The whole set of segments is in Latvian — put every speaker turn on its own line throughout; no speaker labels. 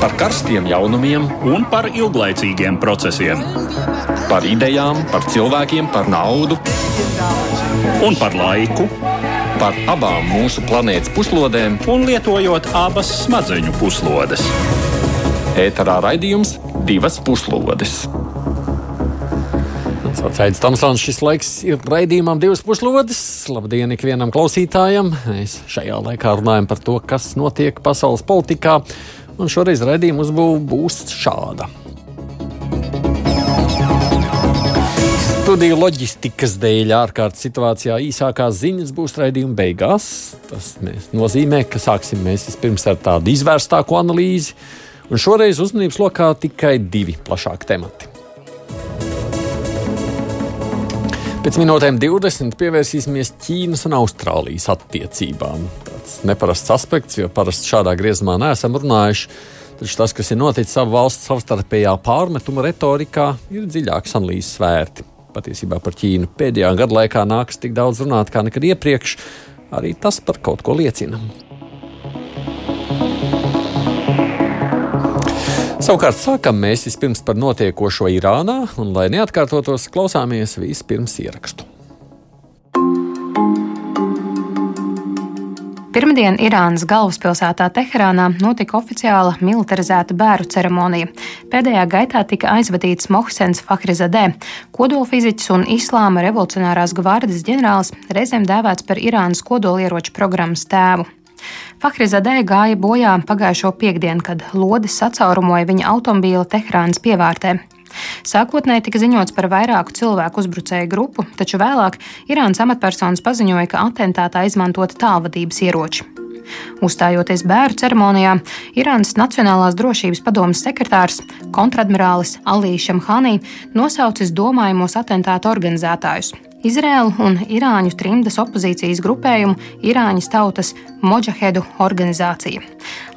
par karstiem jaunumiem
un par ilglaicīgiem procesiem.
Par idejām, par cilvēkiem, par naudu
un par laiku.
Par abām mūsu planētas puslodēm,
un lietojot abas smadzeņu puslodes.
Ēterā raidījums divas puslodes.
Sauc Aits Tomsons, šis laiks ir raidījumam divas puslodes. Labdien ikvienam klausītājam! Mēs šajā laikā runājam par to, kas notiek pasaules politikā, un šoreiz raidījuma uzbūve būs šāda. Studiju loģistikas dēļ ārkārtas situācijā īsākās ziņas būs raidījuma beigās. Tas nozīmē, ka sāksim mēs vispirms ar tādu izvērstāku analīzi, un šoreiz uzmanības lokā tikai divi plašāki temati. Pēc minūtēm 20 pievērsīsimies Ķīnas un Austrālijas attiecībām. Tas neparasts aspekts, jo parasti šādā griezumā neesam runājuši. Taču tas, kas ir noticis savu valstu savstarpējā pārmetuma retorikā, ir dziļāks analīzes vērti. Patiesībā par Ķīnu pēdējā gada laikā nāks tik daudz runāt kā nekad iepriekš. Arī tas par kaut ko liecina. Savukārt sākam mēs vispirms par notiekošo Irānā, un, lai neatkārtotos, klausāmies vispirms ierakstu.
Pirmdien Irānas galvaspilsētā Teherānā notika oficiāla militarizēta bēru ceremonija. Pēdējā gaitā tika aizvadīts Mohsens Fahrizadē, kodolfiziķis un Islāma revolucionārās gvardes ģenerālis, reizēm dēvēts par Irānas kodolieroču programmas tēvu. Fahrizadē gāja bojā pagājušo piekdienu, kad lodis sacaurumoja viņa automobīla Tehrānas pievārtē. Sākotnēji tika ziņots par vairāku cilvēku uzbrucēju grupu, taču vēlāk Irānas amatpersonas paziņoja, ka atentātā izmantota tālvadības ieroči. Uzstājoties bērnu ceremonijā, Irānas Nacionālās drošības padomas sekretārs kontradmirālis Alīs Šamhānī nosaucis domājamos atentātu organizētājus Izrēlu un Irāņu trimdas opozīcijas grupējumu Irāņas tautas Moģahedu organizācija.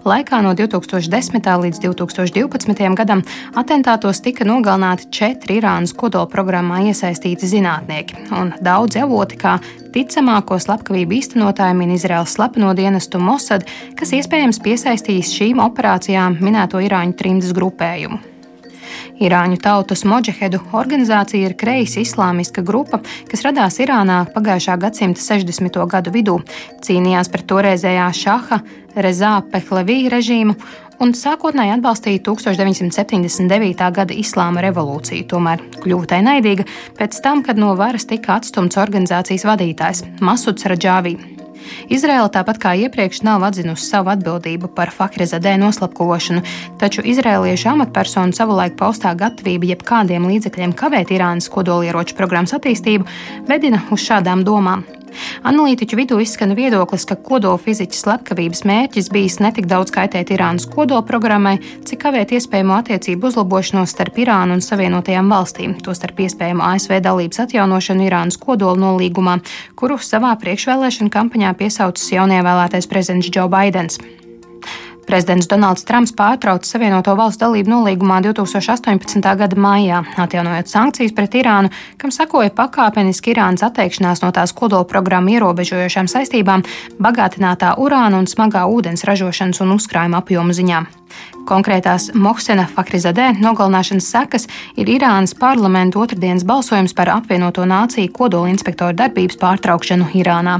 Laikā no 2010. līdz 2012. gadam atentātos tika nogalināti četri Irānas kodolprogrammā iesaistīti zinātnieki, un daudzi avoti kā ticamāko slepkavību īstenotāju min Izraels slepeno dienestu Mossad, kas iespējams piesaistījis šīm operācijām minēto Irāņu trimdas grupējumu. Irāņu tautas Moģehedu organizācija ir kreisa islāmiska grupa, kas radās Irānā pagājušā gadsimta 60. gadu vidū, cīnījās pret toreizējā šaha Rezā Pehlevī režīmu un sākotnēji atbalstīja 1979. gada islāma revolūciju, tomēr kļuva tai naidīga pēc tam, kad no varas tika atstumts organizācijas vadītājs Masuds Radžāvī. Izraela tāpat kā iepriekš nav atzinusi savu atbildību par Fahrezadē noslapkošanu, taču izrēliešu amatpersonu savulaik paustā gatavība jebkādiem līdzekļiem kavēt Irānas kodolieroču programmas attīstību vedina uz šādām domām. Analītiķu vidū izskan viedoklis, ka kodolfiziķa slepkavības mērķis bijis ne tik daudz kaitēt Irānas kodolprogrammai, cik kavēt iespējamo attiecību uzlabošanos starp Irānu un Savienotajām valstīm, tostarp iespējamo ASV dalības atjaunošanu Irānas kodola nolīgumā, kuru savā priekšvēlēšana kampaņā piesaucis jaunievēlētais prezidents Džo Baidens. Prezidents Donalds Trumps pārtrauca Savienoto Valstu dalību nolīgumā 2018. gada maijā, atjaunojot sankcijas pret Irānu, kam sakoja pakāpeniski Irānas atteikšanās no tās kodolprogrammu ierobežojošām saistībām bagātinātā urāna un smagā ūdens ražošanas un uzkrājuma apjomu ziņā. Konkrētās Mohsena Fakrizadē nogalināšanas sekas ir Irānas parlamenta otrdienas balsojums par apvienoto nāciju kodola inspektoru darbības pārtraukšanu Irānā.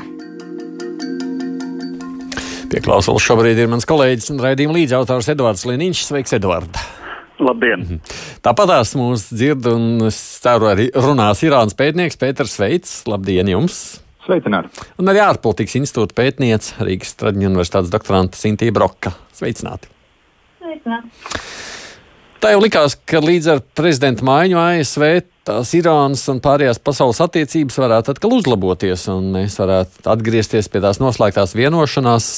Pie klausulas šobrīd ir mans kolēģis un raidījuma līdzautors Edvards Liniņš. Sveiks, Edvards!
Labdien! Mhm.
Tāpatās mūs dzird un es ceru arī runās Irānas pētnieks Pēters Veits. Labdien jums!
Sveicināti!
Un arī ārpolitikas institūta pētniece Rīgas Traģiņu universitātes doktoranta Sintīna Broka. Sveicināti!
Sveicināti!
Tā jau likās, ka līdz ar prezidenta maiņu ASV tās Irānas un pārējās pasaules attiecības varētu atkal uzlaboties, un mēs varētu atgriezties pie tās noslēgtās vienošanās.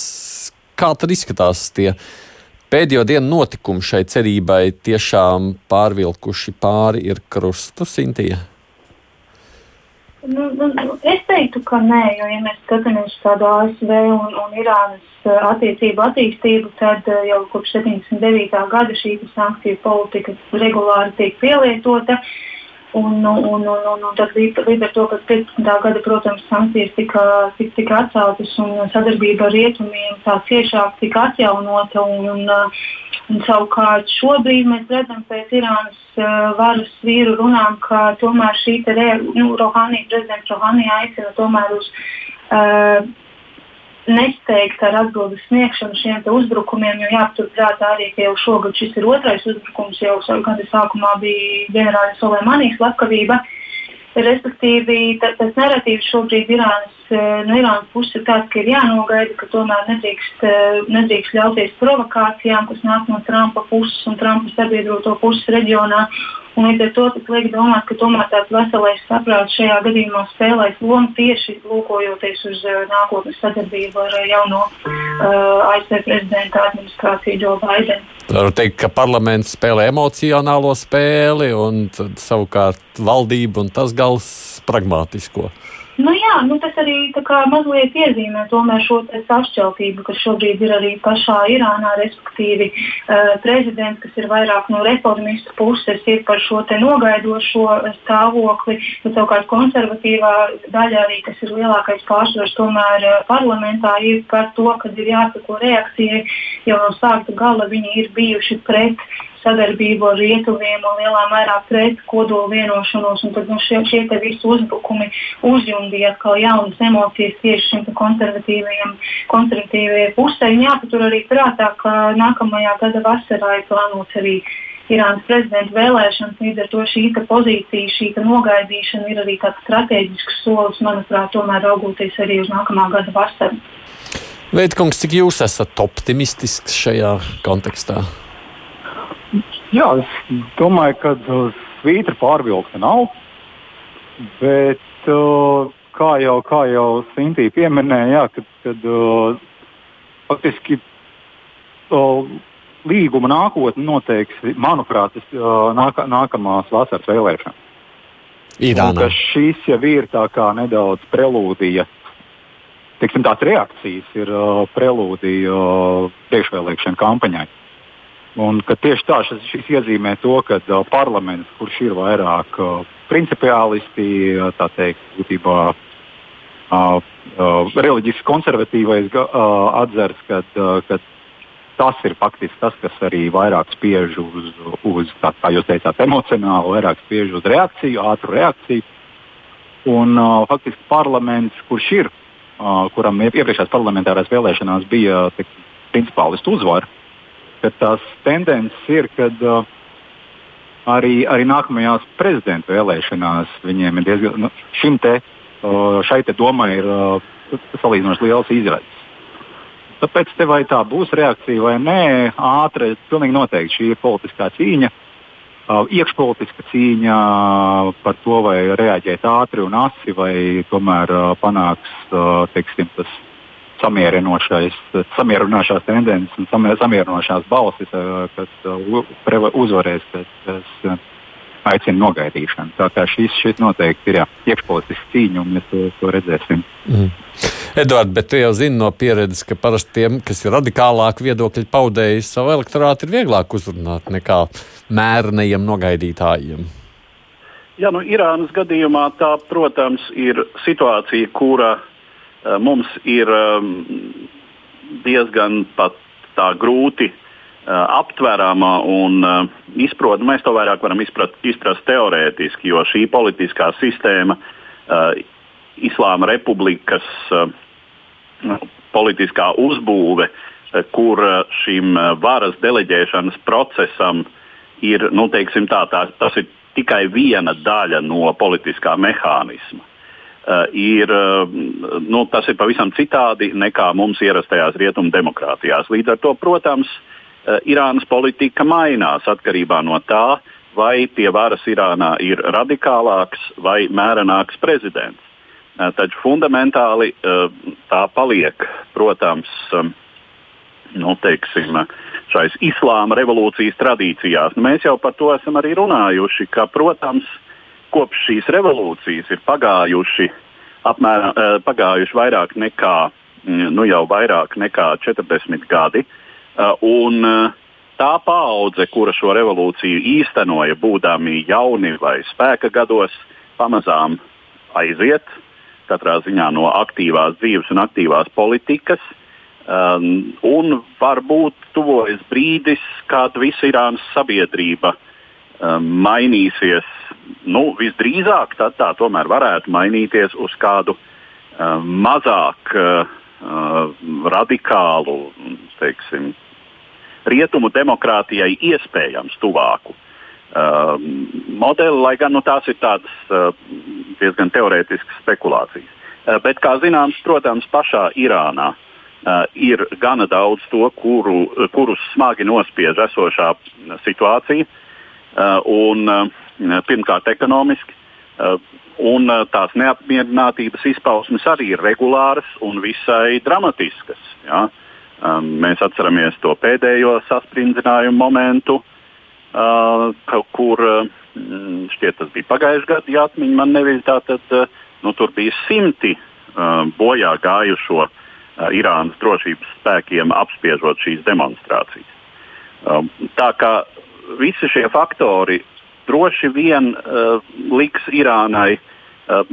Kā tad izskatās tie pēdējo dienu notikumi šai cerībai tiešām pārvilkuši pāri ir krustu Sintija?
Nu, nu, es teiktu, ka nē, jo, ja mēs skatāmies uz tādu ASV un, un Irānas uh, attiecību attīstību, tad uh, jau kopš 79. gada šī sankciju politika regulāri tiek pielietota. Un, un, un, un, un tad līdz, līdz ar to, ka 15. gada, protams, sankcijas tika, tika, tika atceltas un sadarbība ar rietumiem tā ciešāk tika atjaunota. Un, un, Un, savukārt šobrīd mēs redzam pēc Irānas uh, varas vīru runām, ka tomēr šī re, nu, Rohani, prezidents Rohani aicina tomēr uz uh, nesteigt ar atbildes sniegšanu šiem uzbrukumiem, jo jāpaturprātā arī, ka jau šogad šis ir otrais uzbrukums, jau gada sākumā bija ģenerālis Soleimanijas slepkavība. Respektīvi, tas narratīvs šobrīd Irānas, eh, no Irānas puses ir tāds, ka ir jānogaida, ka tomēr nedrīkst, eh, nedrīkst ļauties provokācijām, kas nāk no Trumpa puses un Trumpa sabiedroto puses reģionā. Un līdz ar to tas liek domāt, ka tomēr tāds veselais saprāts šajā gadījumā spēlēs lomu tieši lūkojoties uz uh, nākotnes sadarbību ar uh, jauno uh, ASV prezidenta administrāciju Joe Bidenu.
Var teikt, ka parlaments spēlē emocionālo spēli, un savukārt valdība un tas gals pragmātisko.
Nu, jā, nu, tas arī mazliet iezīmē šo sašķeltību, kas šobrīd ir arī pašā Irānā. Respektīvi, uh, prezidents, kas ir vairāk no reformistu puses, ir par šo nogaidošo stāvokli, bet savukārt konservatīvā daļa arī, kas ir lielākais pārsvars tomēr uh, parlamentā, ir par to, ka ir jāsako reakcijai. Jau no sākta gala viņi ir bijuši pret sadarbību ar rietumiem un lielā mērā pret kodolu vienošanos. Tad nu, šie, šie visi uzbrukumi uzjundīja atkal jaunas emocijas tieši šim konservatīvajai pusē. Jāpatur arī prātā, ka nākamajā gada vasarā ir plānots arī Irānas prezidenta vēlēšanas. Līdz ar to šī pozīcija, šī nogaidīšana ir arī tāds strateģisks solis, manuprāt, tomēr raugoties arī uz nākamā gada vasaru.
Veidkungs, cik jūs esat optimistisks šajā kontekstā?
Jā, es domāju, ka svītra pārvilkta nav. Bet, kā jau, kā jau Sintīna pieminēja, jā, kad, kad faktiski līguma nākotne noteiks, manuprāt, nāk, nākamās vasaras vēlēšanas.
Irānā.
Šīs jau ir tā kā nedaudz prelūdija. Teiksim, tās reakcijas ir uh, prelūdija uh, priekšvēlēšana kampaņai. Un, tieši tā šis, iezīmē to, ka uh, parlaments, kurš ir vairāk uh, principiālisti, uh, tā teikt, būtībā uh, uh, reliģiski konservatīvais uh, atzars, ka uh, tas ir faktiski tas, kas arī vairāk spiež uz, uz tā, kā jūs teicāt, emocionālu, vairāk spiež uz reakciju, ātru reakciju. Un uh, faktiski parlaments, kurš ir, uh, kuram iepriekšējās parlamentārās vēlēšanās bija principālistu uzvara, ka tās tendences ir, kad uh, arī, arī nākamajās prezidenta vēlēšanās viņiem ir diezgan, nu, šim te, uh, šai te domai ir uh, salīdzinoši liels izredzes. Tāpēc te vai tā būs reakcija vai nē, ātri, pilnīgi noteikti šī ir politiskā cīņa, uh, iekšpolitiska cīņa par to, vai reaģēt ātri un asi, vai tomēr uh, panāks uh, teiksim, tas samierinošās tendences un samierinošās balsis, eh, kas eh, uzvarēs, kas, eh, aicina nogaidīšanu. Tā kā šis, šis noteikti ir iekšpolitisks cīņa, un mēs to, to redzēsim. Mm.
Edvards, bet tu jau zini no pieredzes, ka parasti tiem, kas ir radikālāk viedokļi paudēji, savu elektorātu ir vieglāk uzrunāt nekā mērnajiem nogaidītājiem.
Jā, nu, Irānas gadījumā tā, protams, ir situācija, kura Eh, mums ir ehm, diezgan grūti eh, aptverama un eh, izprotama. Mēs to vairāk varam izprat, izprast teorētiski, jo šī politiskā sistēma, Islāma republikas politiskā uzbūve, kur šim varas deleģēšanas procesam ir, nu, tā, tā, tas ir tikai viena daļa no politiskā mehānisma. Uh, ir, uh, nu, tas ir pavisam citādi nekā mums ierastajās rietumu demokrātijās. Līdz ar to, protams, uh, Irānas politika mainās atkarībā no tā, vai pie varas Irānā ir radikālāks vai mērenāks prezidents. Taču fundamentāli tā paliek, protams, nu, teiksim, šais islāma revolūcijas tradīcijās. Nu, mēs jau par to esam arī runājuši, ka, protams, uh, kopš šīs revolūcijas ir pagājuši, apmēram, eh, pagājuši vairāk nekā, mm, nu jau vairāk nekā 40 gadi. Eh, un eh, tā paudze, kura šo revolūciju īstenoja, būdami jauni vai spēka gados, pamazām aiziet katrā ziņā no aktīvās dzīves un aktīvās politikas. Um, un varbūt tuvojas brīdis, kad visa Irānas sabiedrība um, mainīsies. Nu, visdrīzāk tā tomēr varētu mainīties uz kādu um, mazāk uh, uh, radikālu, teiksim, rietumu demokrātijai iespējams tuvāku uh, modeli, lai gan nu, tās ir tādas uh, diezgan teorētiskas spekulācijas. Uh, bet, kā zināms, protams, pašā Irānā uh, Uh, ir gana daudz to, kuru, kurus smagi nospiež esošā situācija. Uh, un, uh, pirmkārt, ekonomiski. Uh, un tās neapmierinātības izpausmes arī ir regulāras un visai dramatiskas. Ja? Mēs atceramies to pēdējo sasprindzinājumu momentu, kur uh, šķiet tas bija pagājušajā gadā, ja atmiņa man neviļ, tad uh, nu, tur bija simti bojā gājušo Irānas drošības spēkiem apspiežot šīs demonstrācijas. Tā kā visi šie faktori droši vien uh, liks Irānai. Uh,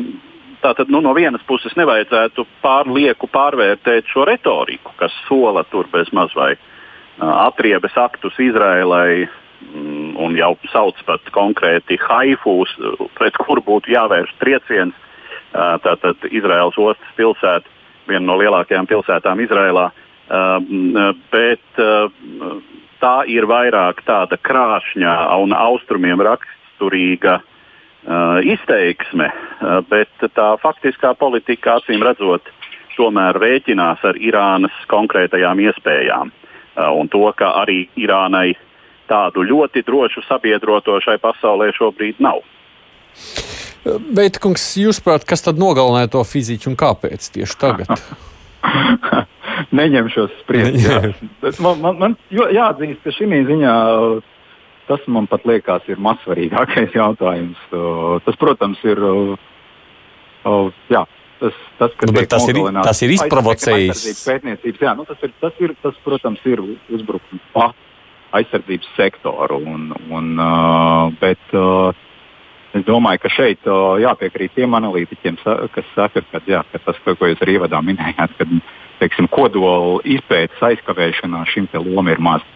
Tātad nu, no vienas puses nevajadzētu pārlieku pārvērtēt šo retoriku, kas sola tur bez maz vai uh, atriebes aktus Izrēlai mm, un jau sauc pat konkrēti Haifūs, pret kuru būtu jāvērš trieciens. Uh, tātad Izraels ostas pilsēta viena no lielākajām pilsētām Izrēlā. Uh, bet uh, tā ir vairāk tāda krāšņa un austrumiem raksturīga uh, izteiksme, uh, bet tā faktiskā politika, acīm redzot, tomēr rēķinās ar Irānas konkrētajām iespējām. Uh, un to, ka arī Irānai tādu ļoti drošu sabiedroto šai pasaulē šobrīd nav.
Bet, kungs, jūs prāt, kas tad nogalināja to fiziku un kāpēc tieši tagad?
Neņemšos spriest. Jā. Man, man, man jāatzīst, ka šī ziņā tas man pat liekas ir mazsvarīgākais jautājums. Tas, protams, ir. Jā, tas, tas,
nu, tas, ir, tas ir izprovocējis.
Jā, nu, tas, ir, tas, ir, tas, protams, ir uzbrukums pa aizsardzības sektoru. Un, un, uh, bet, uh, Es domāju, ka šeit uh, jāpiekrīt tiem analītiķiem, kas saka, ka, jā, ka tas, ko jūs arī ievadā minējāt, ka teiksim, kodola izpētes aizkavēšanā šim lomam ir maz.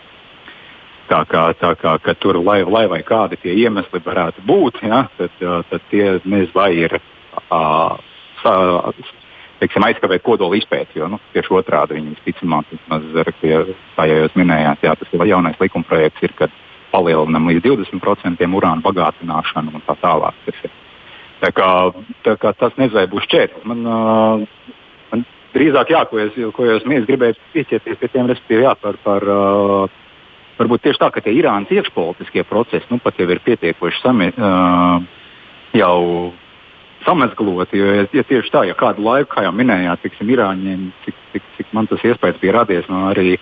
Tā kā, tā kā tur, lai, lai vai kādi tie iemesli varētu būt, ja, tad, tad tie nezinu, vai ir uh, teiksim, aizkavēt kodola izpēti. Jo nu, tieši otrādi viņi visticamāk, kā jau jūs minējāt, jā, tas jaunais likumprojekts ir, kad palielinām līdz 20% urāna bagātināšanu un tā tālāk. Tā kā, tā kā tas nezvai būs šķērslis. Man, uh, drīzāk, jā, ko es, ko es mēs gribēju pieķerties pie tiem, respektīvi, jā, par, par uh, varbūt tieši tā, ka tie Irānas iekšpolitiskie procesi nu pat jau ir pietiekoši sami, uh, jau samezgloti. Jo, ja, ja tieši tā, ja kādu laiku, kā jau minējāt, tiksim, Irāņiem, cik, cik, cik man tas iespējas bija radies, no arī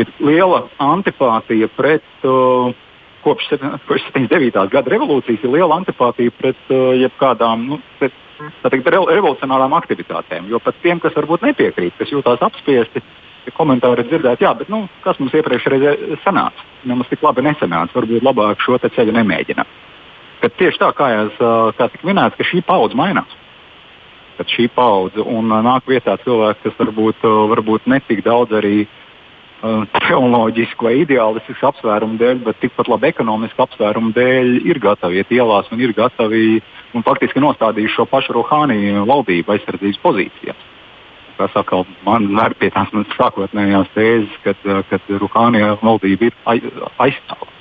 ir liela antipātija pret uh, kopš 79. gada revolūcijas ir liela antipātija pret uh, jebkādām nu, pret, teikt, re, revolucionārām aktivitātēm. Jo pat tiem, kas varbūt nepiekrīt, kas jūtas apspiesti, ja komentāri dzirdēt, jā, bet nu, kas mums iepriekšējā sanāca? Nemaz tik labi nesanāca. Varbūt labāk šo ceļu nemēģināt. Bet tieši tā, kā jau uh, kā tika minēts, ka šī paudze mainās. Kad šī paudze un uh, nāk vietā cilvēki, kas varbūt, uh, varbūt netik daudz arī uh, Uh, teoloģisku vai ideālistisku apsvērumu dēļ, bet tikpat labi ekonomisku apsvērumu dēļ ir gatavi iet ielās un ir gatavi un faktiski nostādījuši šo pašu Rohāni valdību aizsardzības pozīcijā. Tas atkal man ver pie tās manas sākotnējās tēzes, kad, uh, kad Rohāni valdība ir aizstāvama.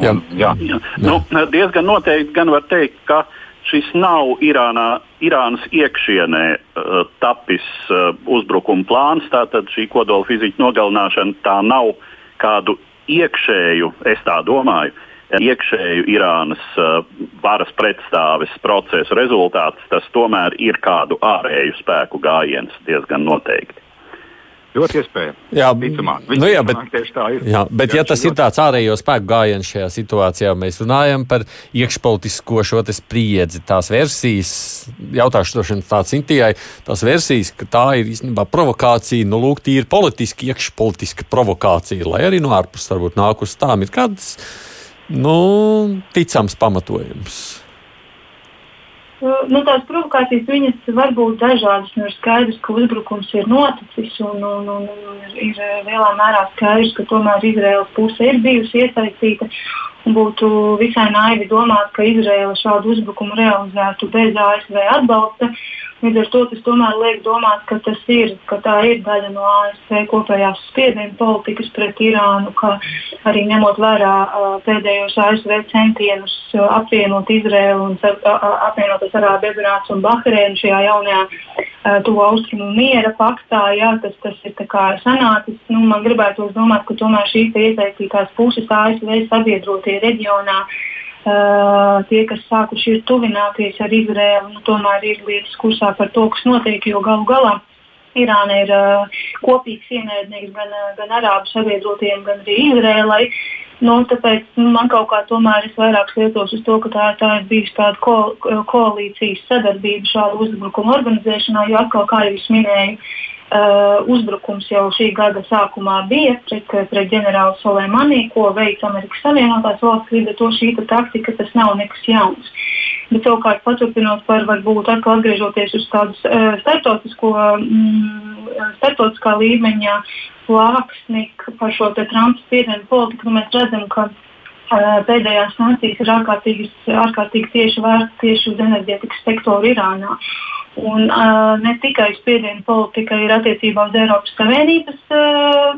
Jā. Jā. Jā. Nu, diezgan noteikti gan var teikt, ka uh, šis nav Irānā, Irānas iekšienē uh, tapis uh, uzbrukuma plāns. Tātad šī kodola fizika nogalināšana tā nav kādu iekšēju, es tā domāju, iekšēju Irānas uh, varas pretstāves procesu rezultāts. Tas tomēr ir kādu ārēju spēku gājiens diezgan noteikti.
Ļoti iespējams.
Jā, Ticamāk. nu, jā, bet, tā ir. Jā, bet jā, ja tas ir tāds ārējo spēku gājiens šajā situācijā, mēs runājam par iekšpolitisko šo spriedzi, tās versijas, jautāšu droši vien tāds Intijai, tās versijas, ka tā ir īstenībā provokācija, nu, lūk, tīri politiski, iekšpolitiska provokācija, lai arī no ārpuses varbūt nāk uz tām ir kāds, nu, ticams pamatojums.
nu, tās provokācijas viņas var būt dažādas. Nu, ir skaidrs, ka uzbrukums ir noticis, un, un, un, un ir lielā mērā skaidrs, ka tomēr Izraels puse ir bijusi iesaistīta. Būtu visai naivi domāt, ka Izraela šādu uzbrukumu realizētu bez ASV atbalsta. Līdz ar to tas tomēr liek domāt, ka, ir, ka tā ir daļa no ASV kopējās spiediena politikas pret Irānu, ka arī ņemot vērā pēdējos ASV centienus apvienot Izraelu un apvienotas Arābu Emirātus un Bahreinu šajā jaunajā tuvo austrumu miera paktā, jā, tas, tas ir sanācis. Nu, man gribētu domāt, ka tomēr šīs iesaistītās puses ASV sabiedrotie reģionā Uh, tie, kas sākuši ir tuvināties ar Izraēlu, nu, tomēr ir lietas kursā par to, kas notiek, jo galu galā Irāna ir uh, kopīgs ienaidnieks gan, uh, gan Arābu sabiedrotiem, gan arī Izrēlai. Nu, tāpēc nu, man kaut kā tomēr ir vairāk lietos uz to, ka tā, tā ir bijusi tāda ko, koalīcijas sadarbība šādu uzbrukumu organizēšanā, jo atkal, kā jau es minēju, Uh, uzbrukums jau šī gada sākumā bija pret, pret ģenerāli Soleimani, ko veica Amerikas Savienotās valsts. Līdz ar to šī taktika tas nav nekas jauns. Bet savukārt paturpinot par varbūt atkal atgriežoties uz tādu uh, starptautisko, mm, starptautiskā līmeņa plāksni par šo Trumpa spiedienu politiku, nu, mēs redzam, ka uh, pēdējās sankcijas ir ārkārtīgi, ārkārtīgi tieši vērstas tieši uz enerģētikas sektoru Irānā. Un, uh, ne tikai spiediena politika ir attiecībā uz Eiropas Savienības uh,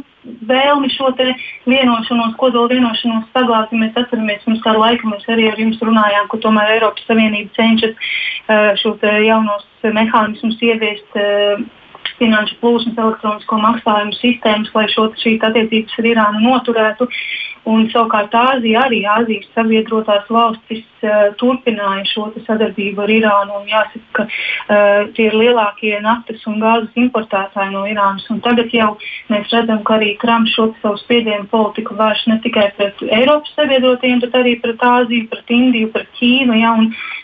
vēlmi šo vienošanos, kodola vienošanos saglabāt. Ja mēs atceramies, pirms kāda laika mēs arī ar jums runājām, ka tomēr Eiropas Savienība cenšas uh, šo jaunos mehānismus ieviest. Uh, finanšu plūsmas, elektronisko maksājumu sistēmas, lai šo, šīs attiecības ar Irānu noturētu. Un, savukārt Āzija, arī Āzijas sabiedrotās valstis uh, turpināja šo sadarbību ar Irānu. Jāsaka, ka uh, tie ir lielākie naftas un gāzes importētāji no Irānas. Un tagad jau mēs redzam, ka arī Trumps šo savu spiedienu politiku vērš ne tikai pret Eiropas sabiedrotiem, bet arī pret Āziju, pret Indiju, pret Ķīnu. Ja,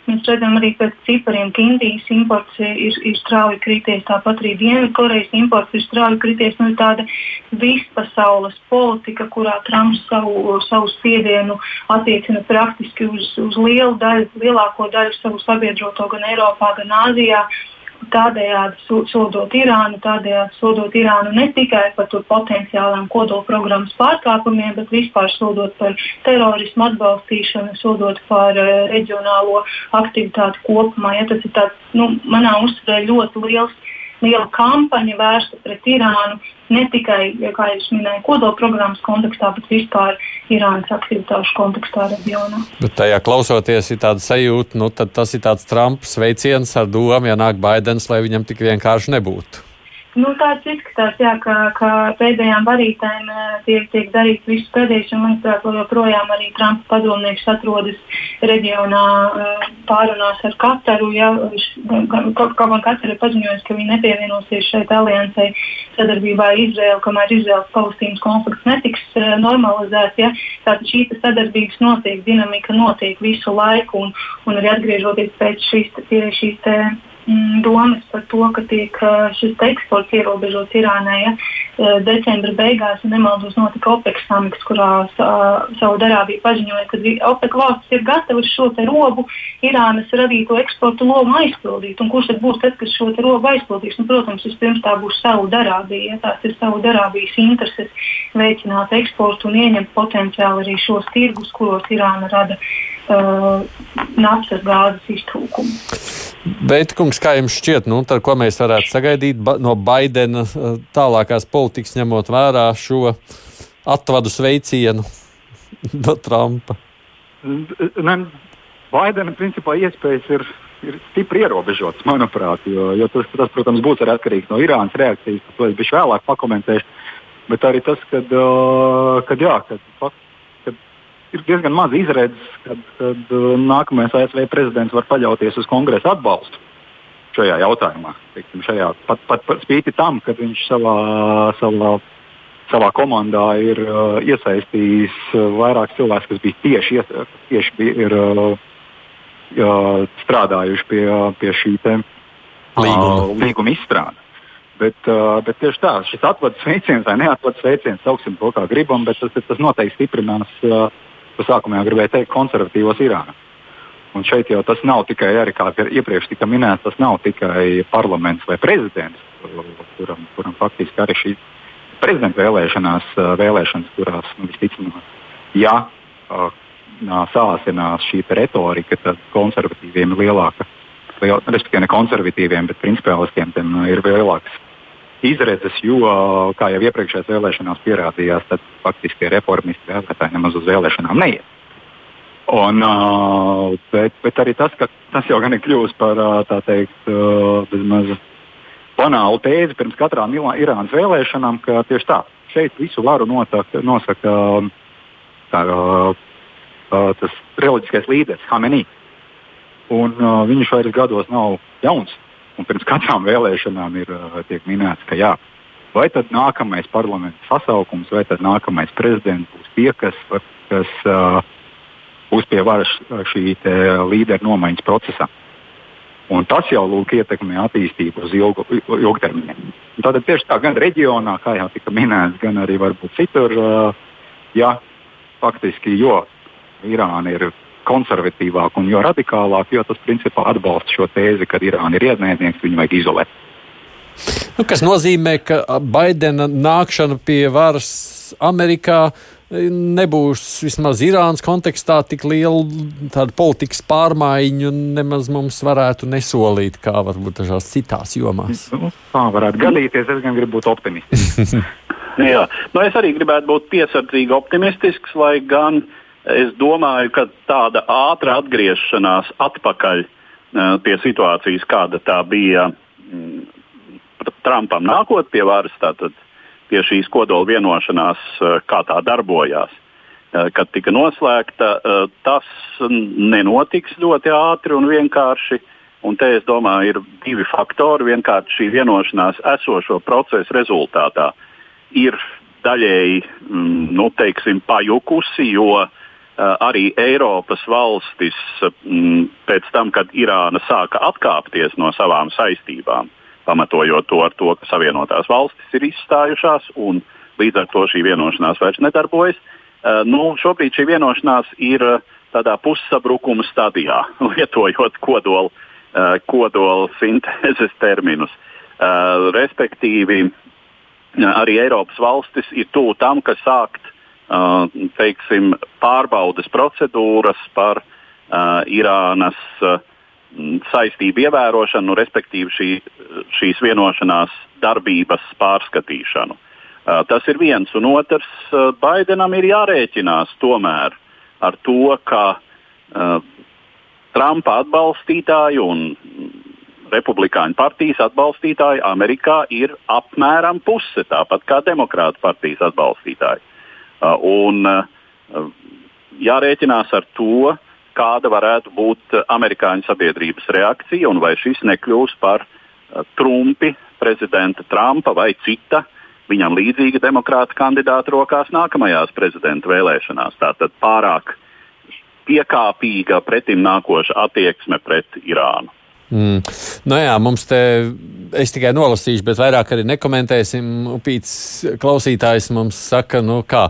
mēs redzam arī pēc cipariem, ka Indijas imports ir, ir strauji krities, tāpat arī Dienvidkorejas imports ir strauji krities. Nu, tāda vispasaules politika, kurā Trumps savu savu, savu spiedienu attiecina praktiski uz, uz lielu daļu, lielāko daļu savu sabiedroto gan Eiropā, gan Āzijā. Tādējādi sodot Irānu, tādējādi sodot Irānu ne tikai par potenciālām kodolprogrammas pārkāpumiem, bet vispār sodot par terorismu atbalstīšanu, sodot par uh, reģionālo aktivitāti kopumā. Ja tas ir tāds, nu, manā uztverē ļoti liels liela kampaņa vērsta pret Irānu ne tikai, kā jau minēju, kodolprogrammas kontekstā, bet vispār Irānas aktivitāšu kontekstā reģionā.
Bet tajā klausoties, ir tāda sajūta, nu, tas ir tāds Trumpa sveiciens ar domu, ja nāk Baidens, lai viņam tik vienkārši nebūtu.
Nu, tāds izskatās, jā, ka, ka pēdējām varītēm eh, tiek, tiek darīts viss pēdējais, un manuprāt, joprojām arī Trumpa padomnieks atrodas reģionā eh, pārunās ar Kataru. Ja, Kaut kā man Katara ir paziņojusi, ka viņi nepievienosies šeit aliansei sadarbībā ar Izraelu, kamēr Izraels-Palestīnas konflikts netiks eh, normalizēts. Ja. Tātad šī sadarbības notiek, dinamika notiek visu laiku, un, un arī atgriežoties pēc šīs, šīs domas par to, ka tiek šis eksports ierobežots Irānai. Ja? Decembra beigās, ja nemaldos, notika OPEC samits, kurā Saudārābija paziņoja, ka OPEC valstis ir gatavas šo robu Irānas radīto eksporta lomu aizpildīt. Un kurš tad būs tas, kas šo robu aizpildīs? Nu, protams, vispirms tā būs Saudārābija. Ja? Tās ir Saudārābijas intereses veicināt eksportu un ieņemt potenciāli arī šos tirgus, kuros Irāna rada uh, naftas gāzes iztrūkumu.
Bet, kungs, kā jums šķiet, nu, tad, ko mēs varētu sagaidīt no Baidena uh, tālākās politikas, ņemot vērā šo atvadu sveicienu no Trumpa?
Ne, Baidena principā iespējas ir, ir stipri ierobežotas, manuprāt, jo, jo tas, tas, protams, būs arī atkarīgs no Irānas reakcijas. To es bišķi vēlāk pakomentēšu. Bet arī tas, kad, uh, kad, jā, kad ir diezgan maz izredzes, kad, kad uh, nākamais ASV prezidents var paļauties uz kongresa atbalstu šajā jautājumā. Teiksim, šajā, pat, pat, pat spīti tam, ka viņš savā, savā, savā komandā ir uh, iesaistījis uh, vairāk cilvēku, kas bija tieši, ies, tieši bija, ir, uh, strādājuši pie, pie šī te, līguma, līguma izstrādes. Bet, bet tieši tā, šis atvads sveiciens vai neatvads sveiciens, sauksim to kā gribam, bet tas, tas noteikti stiprinās uh, pa sākumā gribēju teikt, konservatīvos Irānā. Un šeit jau tas nav tikai, arī kā iepriekš tika minēts, tas nav tikai parlaments vai prezidents, kuram, kuram faktiski arī šī prezidenta vēlēšanās, vēlēšanas, kurās nu, visticamāk, ja sāsinās šī retorika, tad konservatīviem ir lielāka, liel, respektīvi ne konservatīviem, bet principālistiem ir lielāks izredzes, jo, kā jau iepriekšējās vēlēšanās pierādījās, tad faktiski reformisti vēlētāji nemaz uz vēlēšanām neiet. Un, bet, bet arī tas, ka tas jau gan ir kļuvis par tā teikt, bezmaz banālu tēzi pirms katrām Irānas vēlēšanām, ka tieši tā, šeit visu varu nosaka, nosaka tā, tas reliģiskais līderis Hamenī. Un viņš vairs gados nav jauns. Un pirms katrām vēlēšanām ir tiek minēts, ka jā, vai tad nākamais parlamenta sasaukums, vai tad nākamais prezidents būs tie, kas, kas uh, būs pie varas šī līderu nomaiņas procesā. Un tas jau lūk, ietekmē attīstību uz ilgu, ilgtermiņu. Tātad tieši tā, gan reģionā, kā jau tika minēts, gan arī varbūt citur, uh, ja faktiski, jo Irāna ir konservatīvāk un jo radikālāk, jo tas principā atbalsta šo tēzi, ka Irāna ir ienaidnieks, viņu vajag izolēt.
Nu, kas nozīmē, ka Baidena nākšana pie varas Amerikā nebūs vismaz Irānas kontekstā tik liela politikas pārmaiņu, nemaz mums varētu nesolīt, kā varbūt dažās citās jomās.
Nu, tā varētu gadīties. Es gan gribu būt optimistisks.
Jā, nu es arī gribētu būt piesardzīgi optimistisks, lai gan uh, Es domāju, ka tāda ātra atgriešanās atpakaļ pie situācijas, kāda tā bija mm, Trumpam nākot pie varas, tātad pie šīs kodola vienošanās, kā tā darbojās, kad tika noslēgta, tas nenotiks ļoti ātri un vienkārši. Un te es domāju, ir divi faktori. Vienkārši šī vienošanās esošo procesu rezultātā ir daļēji mm, nu, teiksim, pajukusi, jo uh, Eh, arī Eiropas valstis mm, pēc tam, kad Irāna sāka atkāpties no savām saistībām, pamatojot to ar to, ka Savienotās valstis ir izstājušās un līdz ar to šī vienošanās vairs nedarbojas. Eh, nu, šobrīd šī vienošanās ir eh, tādā pussabrukuma stadijā, lietojot kodola kodola sintēzes terminus. Respektīvi, arī Eiropas valstis ir tuvu tam, ka sākt teiksim, pārbaudes procedūras par uh, Irānas uh, saistību ievērošanu, respektīvi šī, šīs vienošanās darbības pārskatīšanu. Uh, tas ir viens, un otrs, uh, Baidenam ir jārēķinās tomēr ar to, ka uh, Trumpa atbalstītāji un Republikāņu partijas atbalstītāji Amerikā ir apmēram puse, tāpat kā Demokrātu partijas atbalstītāji. Uh, un uh, jārēķinās ar to, kāda varētu būt amerikāņu sabiedrības reakcija un vai šis nekļūs par trumpi prezidenta Trumpa vai cita viņam līdzīga demokrāta kandidāta rokās nākamajās prezidenta vēlēšanās. Tātad pārāk piekāpīga pretim nākoša attieksme pret Irānu.
Mm. Nu jā, mums te, es tikai nolasīšu, bet vairāk arī nekomentēsim. Upīts klausītājs mums saka, nu kā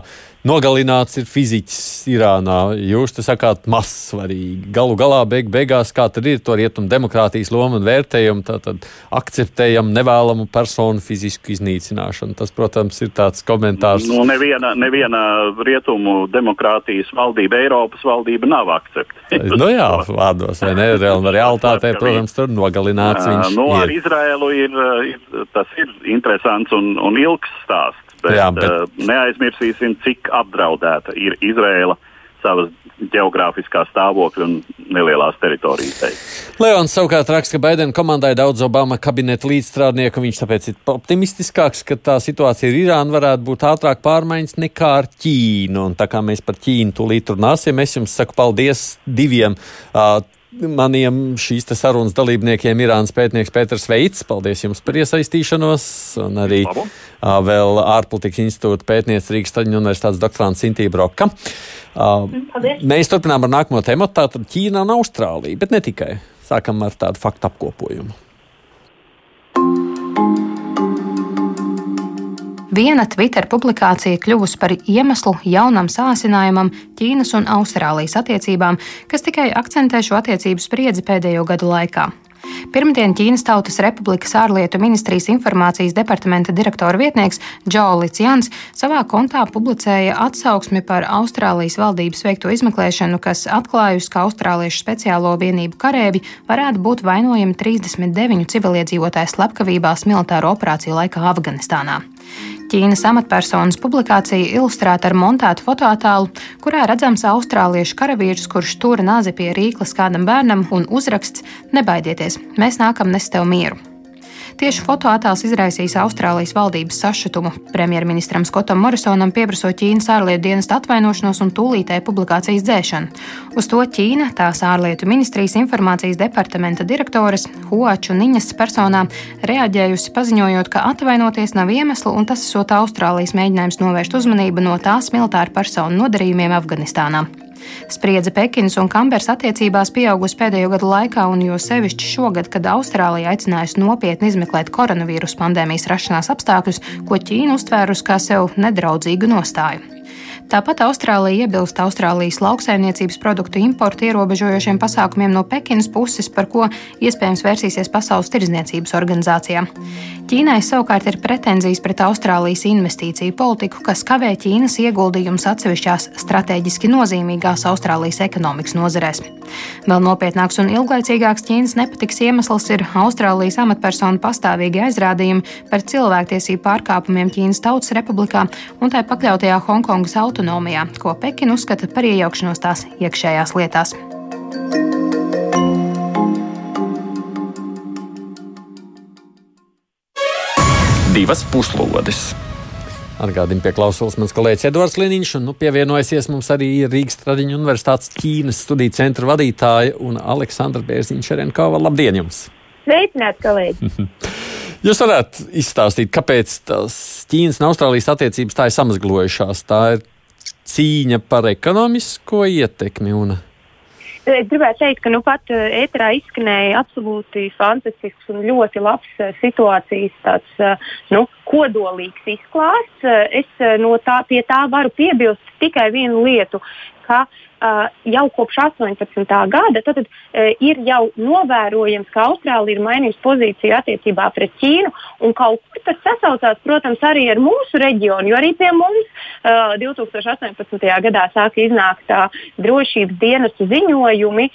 nogalināts ir fiziķis Irānā. Jūs te sakāt, mazsvarīgi. Galu galā, beig, beigās, kā tad ir to rietumu demokrātijas loma un vērtējumu, tad akceptējam nevēlamu personu fizisku iznīcināšanu. Tas, protams, ir tāds komentārs.
Nu, neviena, neviena rietumu demokrātijas valdība, Eiropas valdība nav akceptējusi.
nu jā, vārdos vai ne, realitātē, protams, tur nogalināts viņš.
Nu, ar Izraēlu ir, ir, tas ir interesants un, un ilgs stāsts. Bet, Jā, bet... Uh, neaizmirsīsim, cik apdraudēta ir Izraela savas geogrāfiskā stāvokļa un nelielās teritorijas dēļ.
Leons savukārt raksta, ka Baidena komandai daudz Obama kabineta līdzstrādnieku, viņš tāpēc ir optimistiskāks, ka tā situācija ar Irānu varētu būt ātrāk pārmaiņas nekā ar Ķīnu. Un tā kā mēs par Ķīnu tūlīt runāsim, es jums saku paldies diviem. Uh, maniem šīs sarunas dalībniekiem Irānas pētnieks Pēters Veits. Paldies jums par iesaistīšanos. Un arī Labu. vēl ārpolitikas institūta pētniece Rīgas Taņu universitātes doktorants Sintīna Broka. Paldies. mēs turpinām ar nākamo tēmu. Tātad Ķīna un Austrālija, bet ne tikai. Sākam ar tādu faktu apkopojumu.
Viena Twitter publikācija kļuvusi par iemeslu jaunam sāsinājumam Ķīnas un Austrālijas attiecībām, kas tikai akcentē šo attiecību spriedzi pēdējo gadu laikā. Pirmdien Ķīnas Tautas Republikas ārlietu ministrijas informācijas departamenta direktora vietnieks Džo Licians savā kontā publicēja atsauksmi par Austrālijas valdības veikto izmeklēšanu, kas atklājusi, ka austrāliešu speciālo vienību karēvi varētu būt vainojami 39 civiliedzīvotāju slepkavībās militāro operāciju laikā Afganistānā. Ķīnas amatpersonas publikācija ilustrēta ar montētu fotoattēlu, kurā redzams austrāliešu karavīrs, kurš tur nāzi pie rīklas kādam bērnam un uzraksts: Nebaidieties, mēs nākam nest tev mieru. Tieši fotoattēls izraisīs Austrālijas valdības sašutumu. Premjerministram Skotam Morisonam pieprasot Ķīnas ārlietu dienesta atvainošanos un tūlītēju publikācijas dzēšanu. Uz to Ķīna, tās ārlietu ministrijas informācijas departamenta direktores Huaču Niņas personā reaģējusi paziņojot, ka atvainoties nav iemeslu un tas esot Austrālijas mēģinājums novērst uzmanību no tās militāru personu nodarījumiem Afganistānā. Spriedze Pekinas un Kamberas attiecībās pieaugusi pēdējo gadu laikā, un jo sevišķi šogad, kad Austrālija aicinājusi nopietni izmeklēt koronavīrus pandēmijas rašanās apstākļus, ko Ķīna uztvērusi kā sev nedraudzīgu nostāju. Tāpat Austrālija iebilst Austrālijas lauksaimniecības produktu importu ierobežojošiem pasākumiem no Pekinas puses, par ko iespējams vērsīsies Pasaules tirdzniecības organizācijā. Ķīnai savukārt ir pretenzijas pret Austrālijas investīciju politiku, kas kavē Ķīnas ieguldījumus atsevišķās strateģiski nozīmīgās Austrālijas ekonomikas nozarēs. Vēl nopietnāks un ilglaicīgāks Ķīnas nepatiks iemesls ir Austrālijas amatpersonu pastāvīgi aizrādījumi par cilvēktiesību pārkāpumiem Ķīnas Tautas Republikā un tai pakļautajā Hongkongas autonomijā autonomijā, ko Pekina uzskata par iejaukšanos tās iekšējās lietās.
Divas puslodes.
Atgādījumi pie klausulas mans kolēģis Edvards Liniņš, un nu, pievienojusies mums arī Rīgas Tradiņu Universitātes Ķīnas studiju centra vadītāja un Aleksandra Bērziņš Šerenkova. Labdien jums!
Sveicināt, kolēģi!
Jūs varētu izstāstīt, kāpēc tās Ķīnas un Austrālijas attiecības tā ir samazglojušās. Tā ir cīņa par ekonomisko ietekmi. Un...
Es gribētu teikt, ka nu pat eh, ēterā izskanēja absolūti fantastisks un ļoti labs eh, situācijas tāds, eh, nu, kodolīgs izklāsts. Es no tā, pie tā varu piebilst tikai vienu lietu, ka uh, jau kopš 18. gada tad, tad, ir jau novērojams, ka Austrālija ir mainījusi pozīciju attiecībā pret Ķīnu. Kaut kur tas sasaucās, protams, arī ar mūsu reģionu, jo arī pie mums uh, 2018. gadā sāka iznākt drošības dienestu ziņojumi